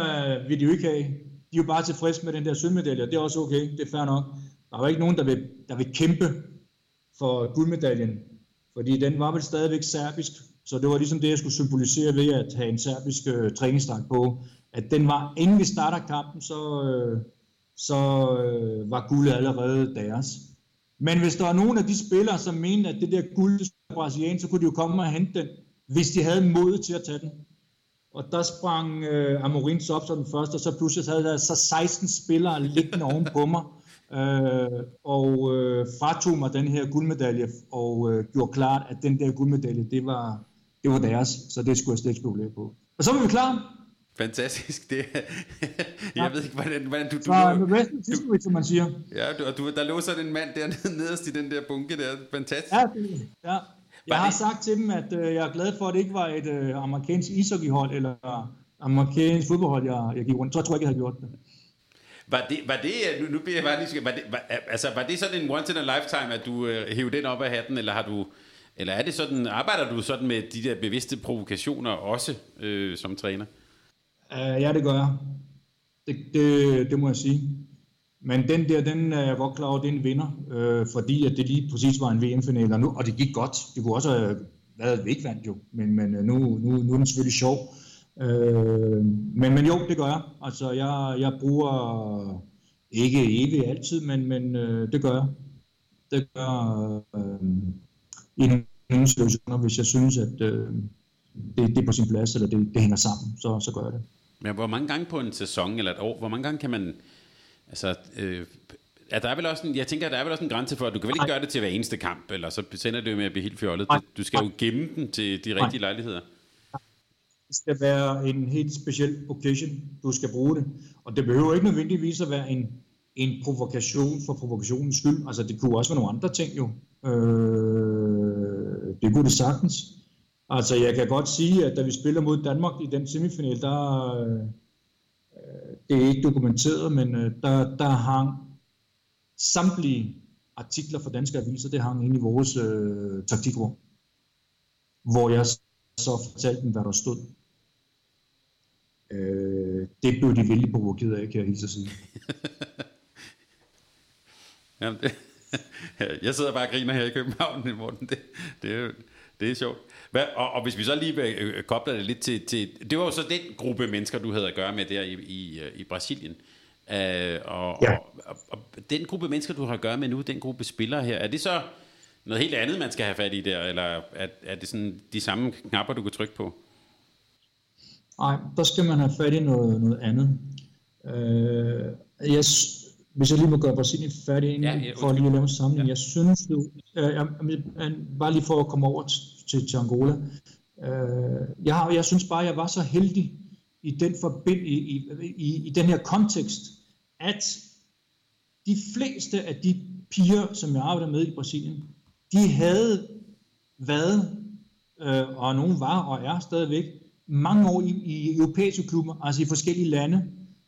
vil de jo ikke have. De er jo bare tilfredse med den der sølvmedalje, det er også okay, det er fair nok. Der var ikke nogen, der vil, der vil kæmpe for guldmedaljen, fordi den var vel stadigvæk serbisk, så det var ligesom det, jeg skulle symbolisere ved at have en serbisk øh, træningsdragt på, at den var, inden vi starter kampen, så, øh, så øh, var guldet allerede deres. Men hvis der var nogen af de spillere, som mente, at det der guld er brasilian, så kunne de jo komme og hente den, hvis de havde mod til at tage den. Og der sprang øh, Amorin så op som den første, og så pludselig havde der så 16 spillere liggende oven på mig, øh, og øh, fratog mig den her guldmedalje, og øh, gjorde klart, at den der guldmedalje, det var, det var deres, så det skulle jeg slet ikke spekulere på. Og så var vi klar. Fantastisk. Det, jeg ved ikke, hvordan, hvordan du... du så lå, du, som man siger. Ja, du, du, der lå sådan en mand dernede nederst i den der bunke der. Fantastisk. Ja, det, ja. Jeg har sagt til dem, at øh, jeg er glad for, at det ikke var et øh, amerikansk ishockeyhold eller amerikansk fodboldhold, jeg, jeg gik rundt. Så jeg tror ikke, jeg havde gjort det. Var det, var det nu, nu bliver jeg bare lige, var det, var, altså, var det sådan en once in a lifetime, at du øh, hævde den op af hatten, eller har du, eller er det sådan, arbejder du sådan med de der bevidste provokationer også øh, som træner? Uh, ja, det gør jeg. Det, det, det må jeg sige. Men den der, den er jeg godt klar over, den vinder, øh, fordi at det lige præcis var en VM-final, og, nu, og det gik godt. Det kunne også have været, at vi ikke vandt jo, men, men øh, nu, nu, nu er den selvfølgelig sjov. Øh, men, men jo, det gør jeg. Altså, jeg, jeg bruger ikke evigt altid, men, men øh, det gør jeg. Det gør øh, i nogle situationer, hvis jeg synes, at øh, det, det er på sin plads, eller det, det hænger sammen, så, så gør jeg det. Men hvor mange gange på en sæson eller et år, hvor mange gange kan man Altså, øh, er der er vel også en, jeg tænker, der er vel også en grænse for, at du kan vel ikke gøre det til hver eneste kamp, eller så sender det jo med at blive helt fjollet. Du skal jo gemme den til de rigtige lejligheder. Det skal være en helt speciel occasion, du skal bruge det. Og det behøver ikke nødvendigvis at være en, en provokation for provokationens skyld. Altså, det kunne også være nogle andre ting jo. Øh, det kunne det sagtens. Altså, jeg kan godt sige, at da vi spiller mod Danmark i den semifinal, der, øh, det er ikke dokumenteret, men øh, der, der hang samtlige artikler fra danske aviser, det hang ind i vores øh, taktikrum, hvor jeg så fortalte dem, hvad der stod. Øh, det blev de vældig provokeret af, kan jeg hilse at sige. Jamen, det, jeg sidder bare og griner her i København, Morten. Det, det, det er sjovt. Hvad, og, og hvis vi så lige øh, kobler det lidt til, til... Det var jo så den gruppe mennesker, du havde at gøre med der i, i, øh, i Brasilien. Uh, og, ja. og, og, og den gruppe mennesker, du har at gøre med nu, den gruppe spillere her, er det så noget helt andet, man skal have fat i der, eller er, er det sådan de samme knapper, du kan trykke på? Nej, der skal man have fat i noget, noget andet. Uh, jeg, hvis jeg lige må gøre Brasilien færdig, inden, ja, ja, for lige at lave en sammenligning. Ja. Jeg synes jo, uh, jeg, jeg, bare lige for at komme over til, til Angola. Øh, jeg, har, jeg synes bare, jeg var så heldig i den, forbind, i, i, i, i den her kontekst, at de fleste af de piger, som jeg arbejder med i Brasilien, de havde været, øh, og nogen var og er stadigvæk, mange år i, i europæiske klubber, altså i forskellige lande.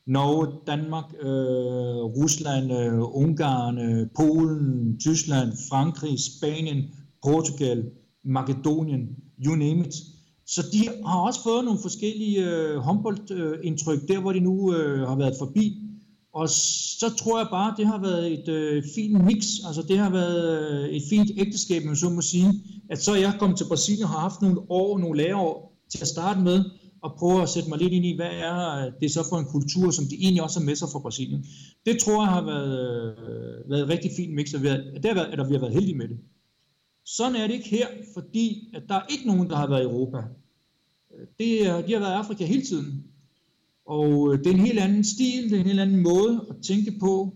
Norge, Danmark, øh, Rusland, øh, Ungarn, øh, Polen, Tyskland, Frankrig, Spanien, Portugal, Makedonien, you name it. Så de har også fået nogle forskellige øh, håndboldindtryk øh, der, hvor de nu øh, har været forbi. Og så tror jeg bare, det har været et øh, fint mix, altså det har været øh, et fint ægteskab, man så må sige, at så jeg kom til Brasilien og har haft nogle år, nogle læreår til at starte med, og prøve at sætte mig lidt ind i, hvad er øh, det så for en kultur, som de egentlig også har med sig fra Brasilien. Det tror jeg har været, øh, været et rigtig fint mix, og det har der, at vi har været heldige med det. Sådan er det ikke her, fordi at der er ikke nogen, der har været i Europa. Øh, det er, de har været i Afrika hele tiden. Og øh, det er en helt anden stil, det er en helt anden måde at tænke på.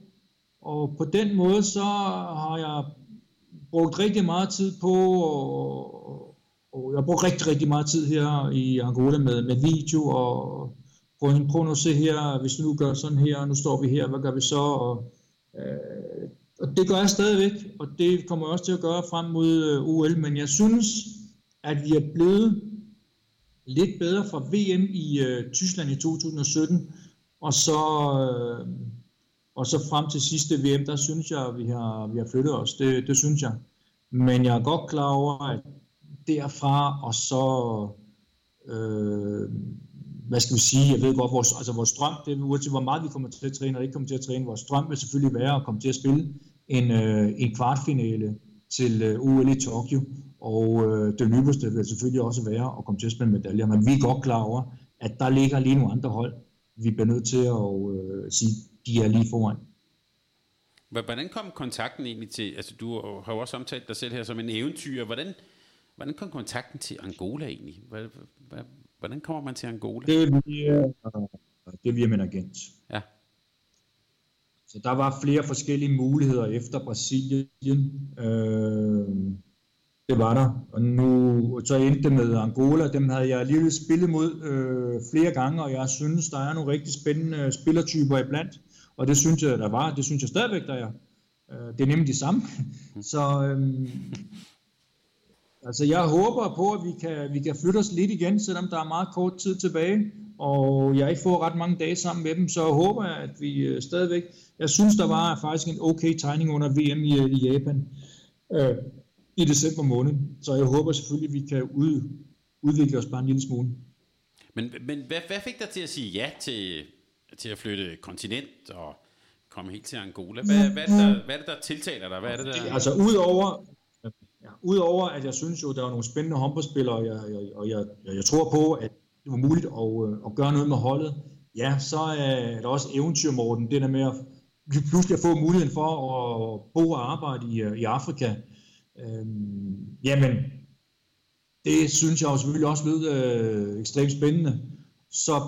Og på den måde så har jeg brugt rigtig meget tid på, og, og jeg har brugt rigtig, rigtig meget tid her i Angola med, med video, og prøv, prøv nu at se her, hvis vi nu gør sådan her, nu står vi her, hvad gør vi så? Og, øh, og det gør jeg stadigvæk, og det kommer jeg også til at gøre frem mod øh, OL, men jeg synes, at vi er blevet lidt bedre fra VM i øh, Tyskland i 2017, og så, øh, og så frem til sidste VM, der synes jeg, at vi har, vi har flyttet os. Det, det synes jeg. Men jeg er godt klar over, at derfra og så, øh, hvad skal vi sige, jeg ved godt, vores, altså vores drøm, det er uanset hvor meget vi kommer til at træne og ikke kommer til at træne, vores drøm vil selvfølgelig være at komme til at spille en, øh, en kvartfinale til øh, OL i Tokyo, og øh, det nyeste vil selvfølgelig også være at komme til at spille medaljer, men vi er godt klar over, at der ligger lige nogle andre hold, vi bliver nødt til at øh, sige, de er lige foran. Hvordan kom kontakten egentlig til, altså du har jo også omtalt dig selv her som en eventyr, hvordan, hvordan kom kontakten til Angola egentlig? Hvordan kommer man til Angola? Det er via, det er via min agent. Ja. Så der var flere forskellige muligheder efter Brasilien. Øh, det var der. Og nu så endte det med Angola. Dem havde jeg alligevel spillet mod øh, flere gange, og jeg synes, der er nogle rigtig spændende spillertyper iblandt. Og det synes jeg, der var. Det synes jeg stadigvæk, der er. Øh, det er nemlig de samme. så øh, altså, jeg håber på, at vi kan, vi kan flytte os lidt igen, selvom der er meget kort tid tilbage. Og jeg ikke får ret mange dage sammen med dem, så håber jeg, at vi øh, stadigvæk... Jeg synes, der var faktisk en okay tegning under VM i, i Japan. Øh, i december måned. Så jeg håber selvfølgelig, at vi kan ud, udvikle os bare en lille smule. Men, men hvad, hvad fik dig til at sige ja til, til at flytte kontinent og komme helt til Angola? Hvad, hvad, er, det, der, hvad er det, der tiltaler dig? Hvad er det, der... Altså udover, ja, udover at jeg synes jo, der er nogle spændende håndboldspillere, og jeg, jeg, og jeg, jeg, jeg tror på, at det var muligt at, øh, at gøre noget med holdet, ja, så øh, er der også eventyr, Morten, det der med at pludselig at få muligheden for at bo og arbejde i, øh, i Afrika, Øhm, jamen, det synes jeg jo selvfølgelig også lød øh, ekstremt spændende. Så,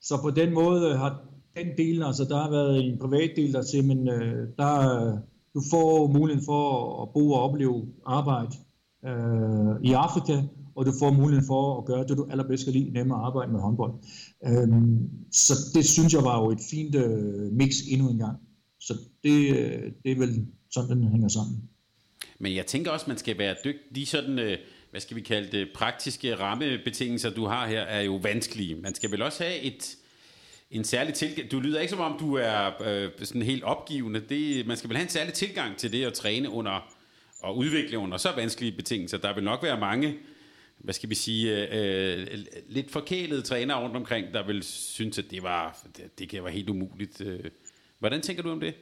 så på den måde har den del, altså der har været en privat del der til, men øh, der, du får muligheden for at bo og opleve arbejde øh, i Afrika, og du får muligheden for at gøre det, du allerbedst kan lide, nemmere at arbejde med håndbold. Øhm, så det synes jeg var jo et fint øh, mix endnu en gang. Så det, øh, det er vel sådan, den hænger sammen. Men jeg tænker også, man skal være dygtig. De sådan, øh, hvad skal vi kalde det, praktiske rammebetingelser, du har her, er jo vanskelige. Man skal vel også have et, en særlig tilgang. Du lyder ikke som om, du er øh, sådan helt opgivende. Det, man skal vel have en særlig tilgang til det at træne under og udvikle under så vanskelige betingelser. Der vil nok være mange, hvad skal vi sige, øh, lidt forkælede trænere rundt omkring, der vil synes, at det var, det, det kan være helt umuligt. Øh. Hvordan tænker du om det?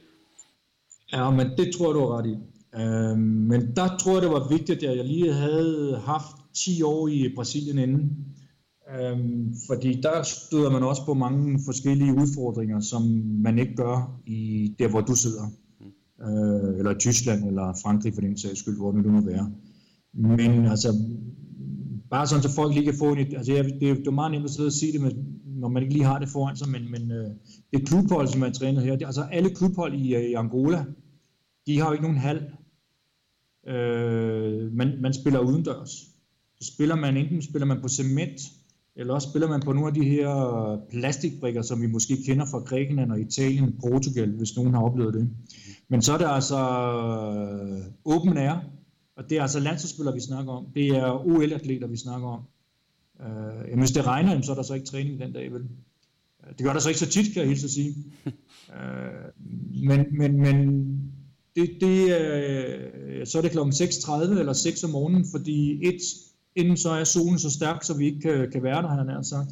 Ja, men det tror jeg, du har ret i. Øh, men der tror jeg, det var vigtigt, at jeg lige havde haft 10 år i Brasilien inden. Øh, fordi der støder man også på mange forskellige udfordringer, som man ikke gør i der, hvor du sidder. Øh, eller Tyskland, eller Frankrig for den sags skyld, hvor det nu må være. Men altså, bare sådan, så folk lige kan få en... Altså, det, det er meget nemt at sidde og sige det, med, når man ikke lige har det foran sig, men, men øh, det klubhold, som man træner her, det, altså alle klubhold i, øh, i Angola, de har jo ikke nogen hal. Øh, man, man spiller udendørs. Så spiller man, enten spiller man på cement, eller også spiller man på nogle af de her øh, plastikbrikker, som vi måske kender fra Grækenland og Italien, Portugal, hvis nogen har oplevet det. Men så er det altså øh, åben air, og det er altså landsholdsspillere, vi snakker om. Det er OL-atleter, vi snakker om. Uh, jamen, hvis det regner, så er der så ikke træning den dag, vel? Det gør der så ikke så tit, kan jeg helt sige. uh, men, men, men det, det, uh, så er det kl. 6.30 eller 6 om morgenen, fordi et, inden så er solen så stærk, så vi ikke kan, kan være der, han har sagt.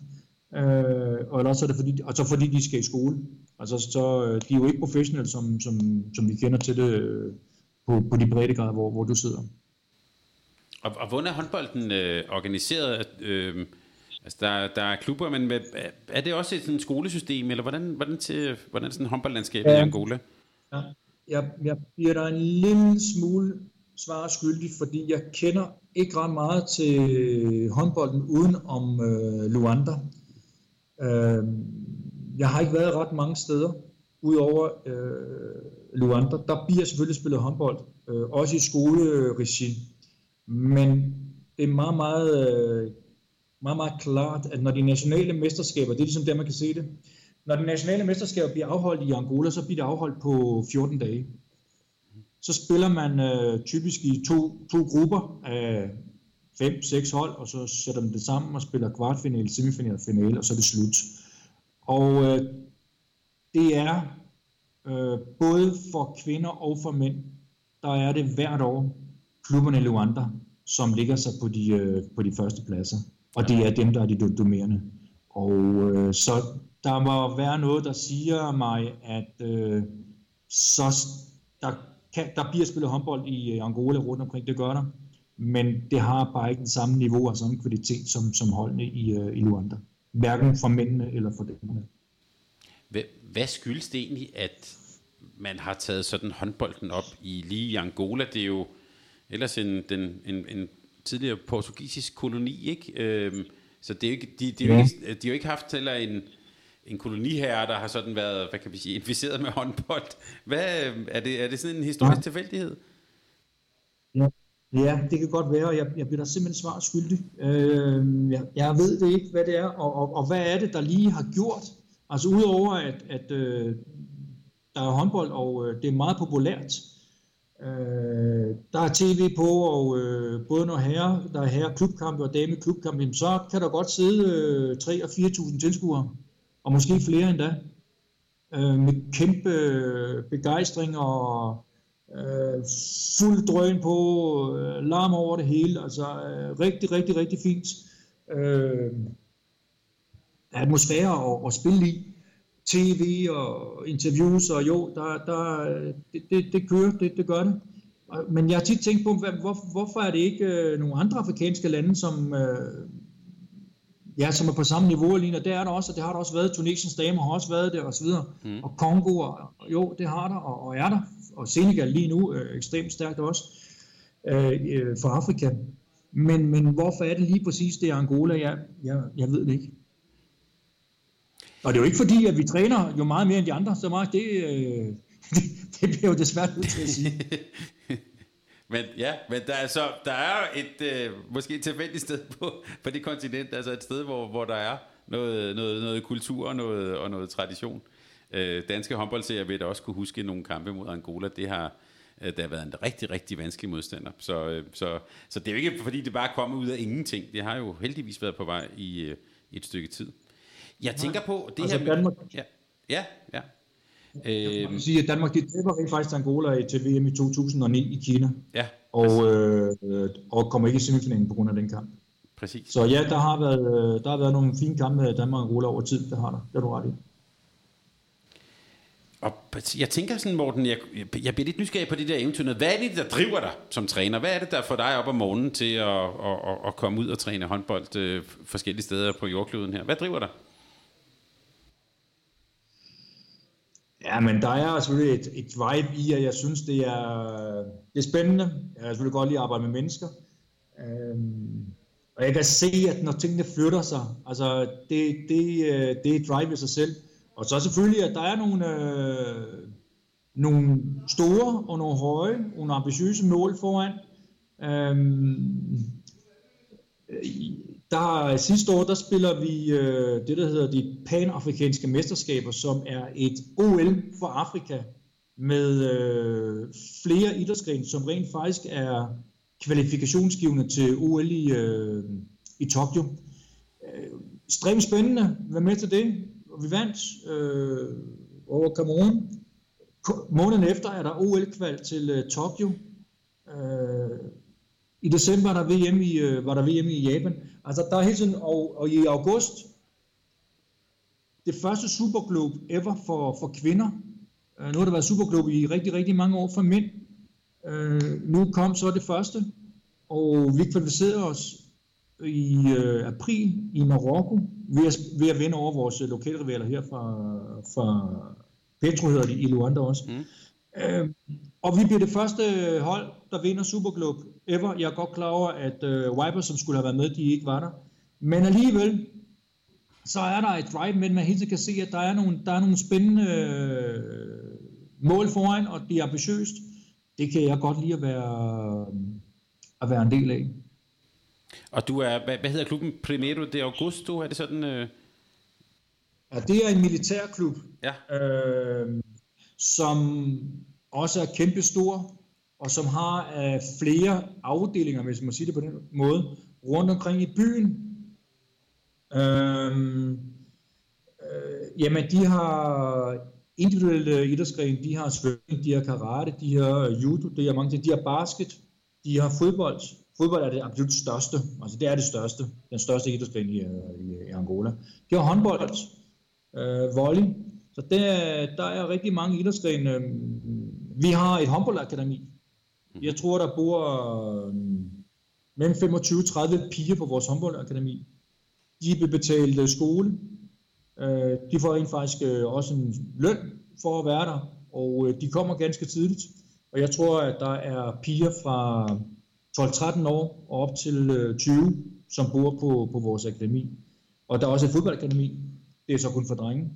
Uh, og ellers er det fordi, og så fordi de skal i skole. Altså, så, de er jo ikke professionelle, som, som, som vi kender til det på, på de breddegrader, hvor, hvor du sidder. Og, og hvordan er håndbolden øh, organiseret? Øh, altså der, der er klubber, men med, er det også et sådan skolesystem, eller hvordan, hvordan, til, hvordan er sådan håndboldlandskabet ja. i Angola? Ja, jeg, jeg bliver der en lille smule svar skyldig, fordi jeg kender ikke ret meget til håndbolden uden om øh, Luanda. Øh, jeg har ikke været ret mange steder, udover øh, Luanda. Der bliver selvfølgelig spillet håndbold, øh, også i skoleregi. Men det er meget, meget, øh, meget, meget klart, at når de nationale mesterskaber, det er ligesom der, man kan se det, når de nationale mesterskaber bliver afholdt i Angola, så bliver det afholdt på 14 dage. Så spiller man øh, typisk i to, to grupper af fem, seks hold, og så sætter man det sammen og spiller kvartfinale, semifinale og finale, og så er det slut. Og øh, det er øh, både for kvinder og for mænd, der er det hvert år klubberne i Luanda, som ligger sig på de, øh, på de første pladser. Og det er dem, der er de dominerende. Og øh, så der må være noget, der siger mig, at øh, så der, kan, der bliver spillet håndbold i øh, Angola rundt omkring, det gør der. Men det har bare ikke den samme niveau og samme kvalitet som, som holdene i, øh, i Luanda. Hverken for mændene eller for damerne. Hvad, skyldes det egentlig, at man har taget sådan håndbolden op i lige i Angola? Det er jo ellers en, den, en, en tidligere portugisisk koloni, ikke? Øhm, så det er jo ikke, de, de, ja. ikke, de har jo ikke haft heller en, en koloniherre, der har sådan været, hvad kan vi sige, inficeret med håndbold. Hvad, er, det, er det sådan en historisk ja. tilfældighed? Ja. ja, det kan godt være, og jeg, jeg bliver simpelthen svar skyldig. Øh, jeg, jeg ved det ikke, hvad det er, og, og, og hvad er det, der lige har gjort? Altså udover, at, at øh, der er håndbold, og øh, det er meget populært, Øh, der er tv på, og øh, både når herre, der er herre klubkampe og dame klubkampe, så kan der godt sidde øh, 3 og 4.000 tilskuere, og måske flere endda, øh, med kæmpe øh, begejstring og øh, fuld drøn på, øh, larm over det hele, altså øh, rigtig, rigtig, rigtig fint. Øh, atmosfære at, at spille i tv og interviews, og jo, der, der, det, det, det kører, det, det gør det. Men jeg har tit tænkt på, hvor, hvorfor er det ikke øh, nogle andre afrikanske lande, som, øh, ja, som er på samme niveau lige Det er der også, og det har der også været. Tunesiens damer har også været der, og så videre. Mm. Og Kongo, og, jo, det har der, og, og er der. Og Senegal lige nu øh, ekstremt stærkt også øh, øh for Afrika. Men, men hvorfor er det lige præcis det Angola? Jeg, jeg, jeg ved det ikke. Og det er jo ikke fordi, at vi træner jo meget mere end de andre, så meget det, øh, det, det bliver jo desværre nødt til at sige. men ja, men der er, så, der er et øh, måske et tilfældigt sted på, på det kontinent, altså et sted, hvor, hvor der er noget, noget, noget kultur og noget, og noget tradition. Øh, danske håndboldserier vil da også kunne huske nogle kampe mod Angola. Det har, øh, det har været en rigtig, rigtig vanskelig modstander. Så, øh, så, så det er jo ikke, fordi det bare er kommet ud af ingenting. Det har jo heldigvis været på vej i, øh, i et stykke tid. Jeg tænker på det altså her... Danmark, ja, ja, ja. Jeg kan sige, at Danmark de taber rent faktisk Angola til VM i 2009 i Kina. Ja. Og, øh, og kommer ikke i semifinalen på grund af den kamp. Præcis. Så ja, der har været, der har været nogle fine kampe med Danmark og Angola over tid. Det har der. Det er du ret i. Og jeg tænker sådan, Morten, jeg, jeg bliver lidt nysgerrig på det der eventyr. Hvad er det, der driver dig som træner? Hvad er det, der får dig op om morgenen til at, at, at, at komme ud og træne håndbold øh, forskellige steder på jordkloden her? Hvad driver dig? Ja, men der er selvfølgelig et, et vibe i, at jeg synes, det er, det er spændende. Jeg kan selvfølgelig godt lide at arbejde med mennesker. Øhm, og jeg kan se, at når tingene flytter sig, altså det, det, øh, det er drive i sig selv. Og så selvfølgelig, at der er nogle, øh, nogle store og nogle høje, nogle ambitiøse mål foran. Øhm, der, øh, sidste år der spiller vi øh, det, der hedder de panafrikanske mesterskaber, som er et OL for Afrika med øh, flere idrætsgrene, som rent faktisk er kvalifikationsgivende til OL i, øh, i Tokyo. Øh, Stræbt spændende, hvad med til det. Og vi vandt øh, over Cameroon. Måneden efter er der OL-kval til øh, Tokyo. Øh, i december er der VM i, øh, var der VM i Japan. Altså der er hele tiden, og, og i august, det første Superglobe ever for, for kvinder. Øh, nu har der været Superglobe i rigtig, rigtig mange år for mænd. Øh, nu kom så det første, og vi kvalificerede os i øh, april i Marokko ved at, ved at vinde over vores lokalrivaler her fra, fra Petro hedder de, i Luanda også. Mm. Øh, og vi bliver det første hold, der vinder Superglobe ever. Jeg er godt klar over, at øh, Viper, som skulle have været med, de ikke var der. Men alligevel, så er der et drive, men man helt kan se, at der er nogle, der er nogle spændende øh, mål foran, og det er ambitiøst. Det kan jeg godt lide at være, at være en del af. Og du er, hvad, hvad hedder klubben? Primero de Augusto, er det sådan... Øh... Ja, det er en militærklub, ja. øh, som også er kæmpe stor, og som har øh, flere afdelinger, hvis man siger det på den måde, rundt omkring i byen. Øhm, øh, jamen, de har individuelle idrætsgrene, de har svømning, de har karate, de har øh, judo, de har mange ting, de har basket, de har fodbold, fodbold er det absolut største, altså det er det største, den største idrætsgren i, øh, i, i Angola. De er håndbold, øh, volley, så der, der er rigtig mange idrætsgrene. Øhm, vi har et håndboldakademi. Mm-hmm. Jeg tror, der bor øh, mellem 25-30 piger på vores håndboldakademi. De bliver betalt øh, skole. Øh, de får rent faktisk øh, også en løn for at være der, og øh, de kommer ganske tidligt. Og jeg tror, at der er piger fra 12-13 år og op til øh, 20, som bor på, på vores akademi. Og der er også et fodboldakademi. Det er så kun for drenge.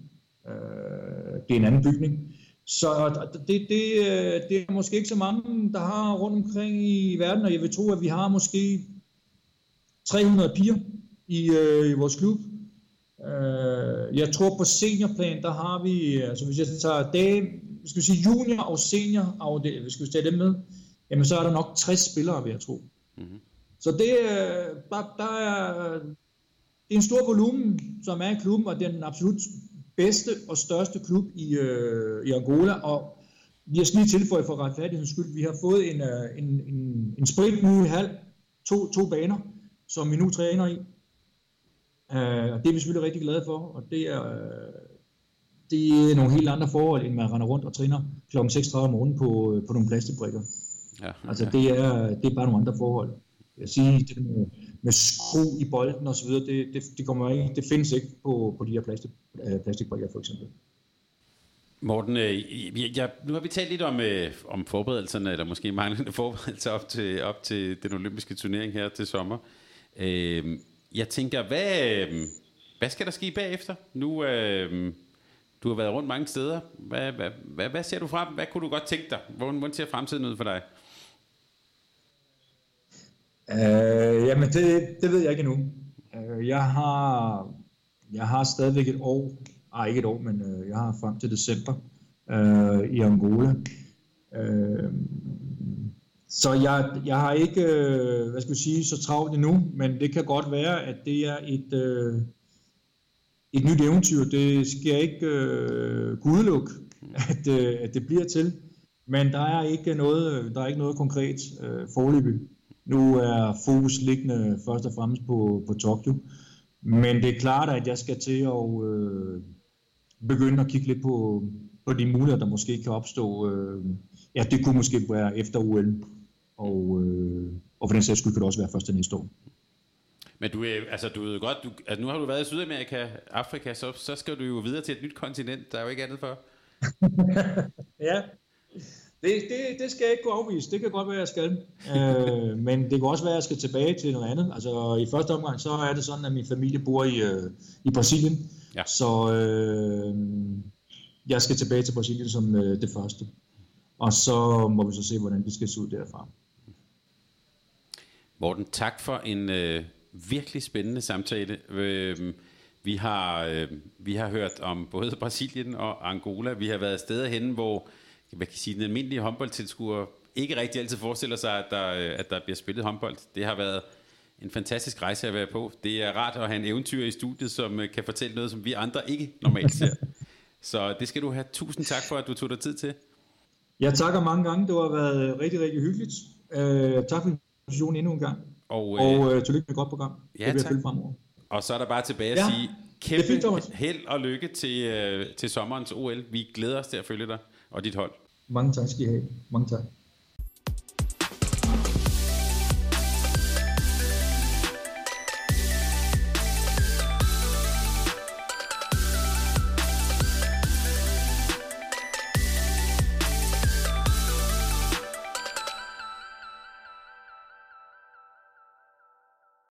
Øh, det er en anden bygning. Så det, det, øh, det er måske ikke så mange, der har rundt omkring i verden, og jeg vil tro, at vi har måske 300 piger i, øh, i vores klub. Øh, jeg tror på seniorplan, der har vi, altså hvis jeg tager dage, skal vi sige junior og senior afdeling, hvis vi tage dem med, jamen så er der nok 60 spillere, vil jeg tro. Mm-hmm. Så det, der, der er, det er en stor volumen, som er i klubben, og det er den absolut bedste og største klub i, øh, i Angola, og vi skal lige tilføje for retfærdighedens skyld, vi har fået en, øh, en, en, en sprit ny hal, to, to baner, som vi nu træner i. Uh, det er vi selvfølgelig rigtig glade for, og det er, det er nogle helt andre forhold, end man render rundt og træner kl. 6.30 om morgenen på, på nogle plastikbrikker. Ja, okay. Altså det er, det er bare nogle andre forhold. Jeg siger, det med, sko skru i bolden og så videre, det, det, det, kommer ikke, det findes ikke på, på de her plastik, øh, plastikbrikker for eksempel. Morten, øh, ja, nu har vi talt lidt om, øh, om forberedelserne, eller måske manglende forberedelser op til, op til den olympiske turnering her til sommer. Øh, jeg tænker, hvad, øh, hvad skal der ske bagefter? Nu, øh, du har været rundt mange steder. Hvad, hvad, hvad, hvad ser du frem? Hvad kunne du godt tænke dig? Hvordan, hvordan ser fremtiden ud for dig? Øh, jamen, det, det ved jeg ikke endnu. Øh, jeg har, jeg har stadigvæk et år, ej ikke et år, men øh, jeg har frem til december øh, i Angola. Øh, så jeg, jeg har ikke, øh, hvad skal jeg sige, så travlt endnu, men det kan godt være, at det er et, øh, et nyt eventyr. Det skal jeg ikke øh, kunne udelukke, at, øh, at det bliver til. Men der er ikke noget, der er ikke noget konkret øh, forløbig. Nu er fokus liggende først og fremmest på, på Tokyo. Men det er klart, at jeg skal til at øh, begynde at kigge lidt på, på de muligheder, der måske kan opstå. Øh, ja, det kunne måske være efter OL, og, øh, og for den sags skyld kan det også være først næste år. Men du, altså, du ved godt, du, altså, nu har du været i Sydamerika, Afrika, så, så skal du jo videre til et nyt kontinent, der er jo ikke andet for. ja, det, det, det skal jeg ikke gå afvise. Det kan godt være, at jeg skal. øh, men det kan også være, at jeg skal tilbage til noget andet. Altså i første omgang, så er det sådan, at min familie bor i, øh, i Brasilien. Ja. Så øh, jeg skal tilbage til Brasilien som øh, det første. Og så må vi så se, hvordan det skal se ud derfra. Morten, tak for en øh, virkelig spændende samtale. Øh, vi har, øh, vi har hørt om både Brasilien og Angola. Vi har været steder henne, hvor hvad kan jeg sige, den almindelige håndboldtilskuer ikke rigtig altid forestiller sig, at der, øh, at der bliver spillet håndbold. Det har været en fantastisk rejse at være på. Det er rart at have en eventyr i studiet, som øh, kan fortælle noget, som vi andre ikke normalt ser. Så det skal du have. Tusind tak for, at du tog dig tid til. Jeg takker mange gange. Det har været rigtig, rigtig hyggeligt. Uh, tak for invitationen endnu en gang. Og, uh, og uh, tillykke med et godt program. Ja, det tak. fremover. Og så er der bare tilbage at ja, sige kæmpe fint, held og lykke til, uh, til sommerens OL. Vi glæder os til at følge dig og dit hold. Mange tak skal I have. Mange tak.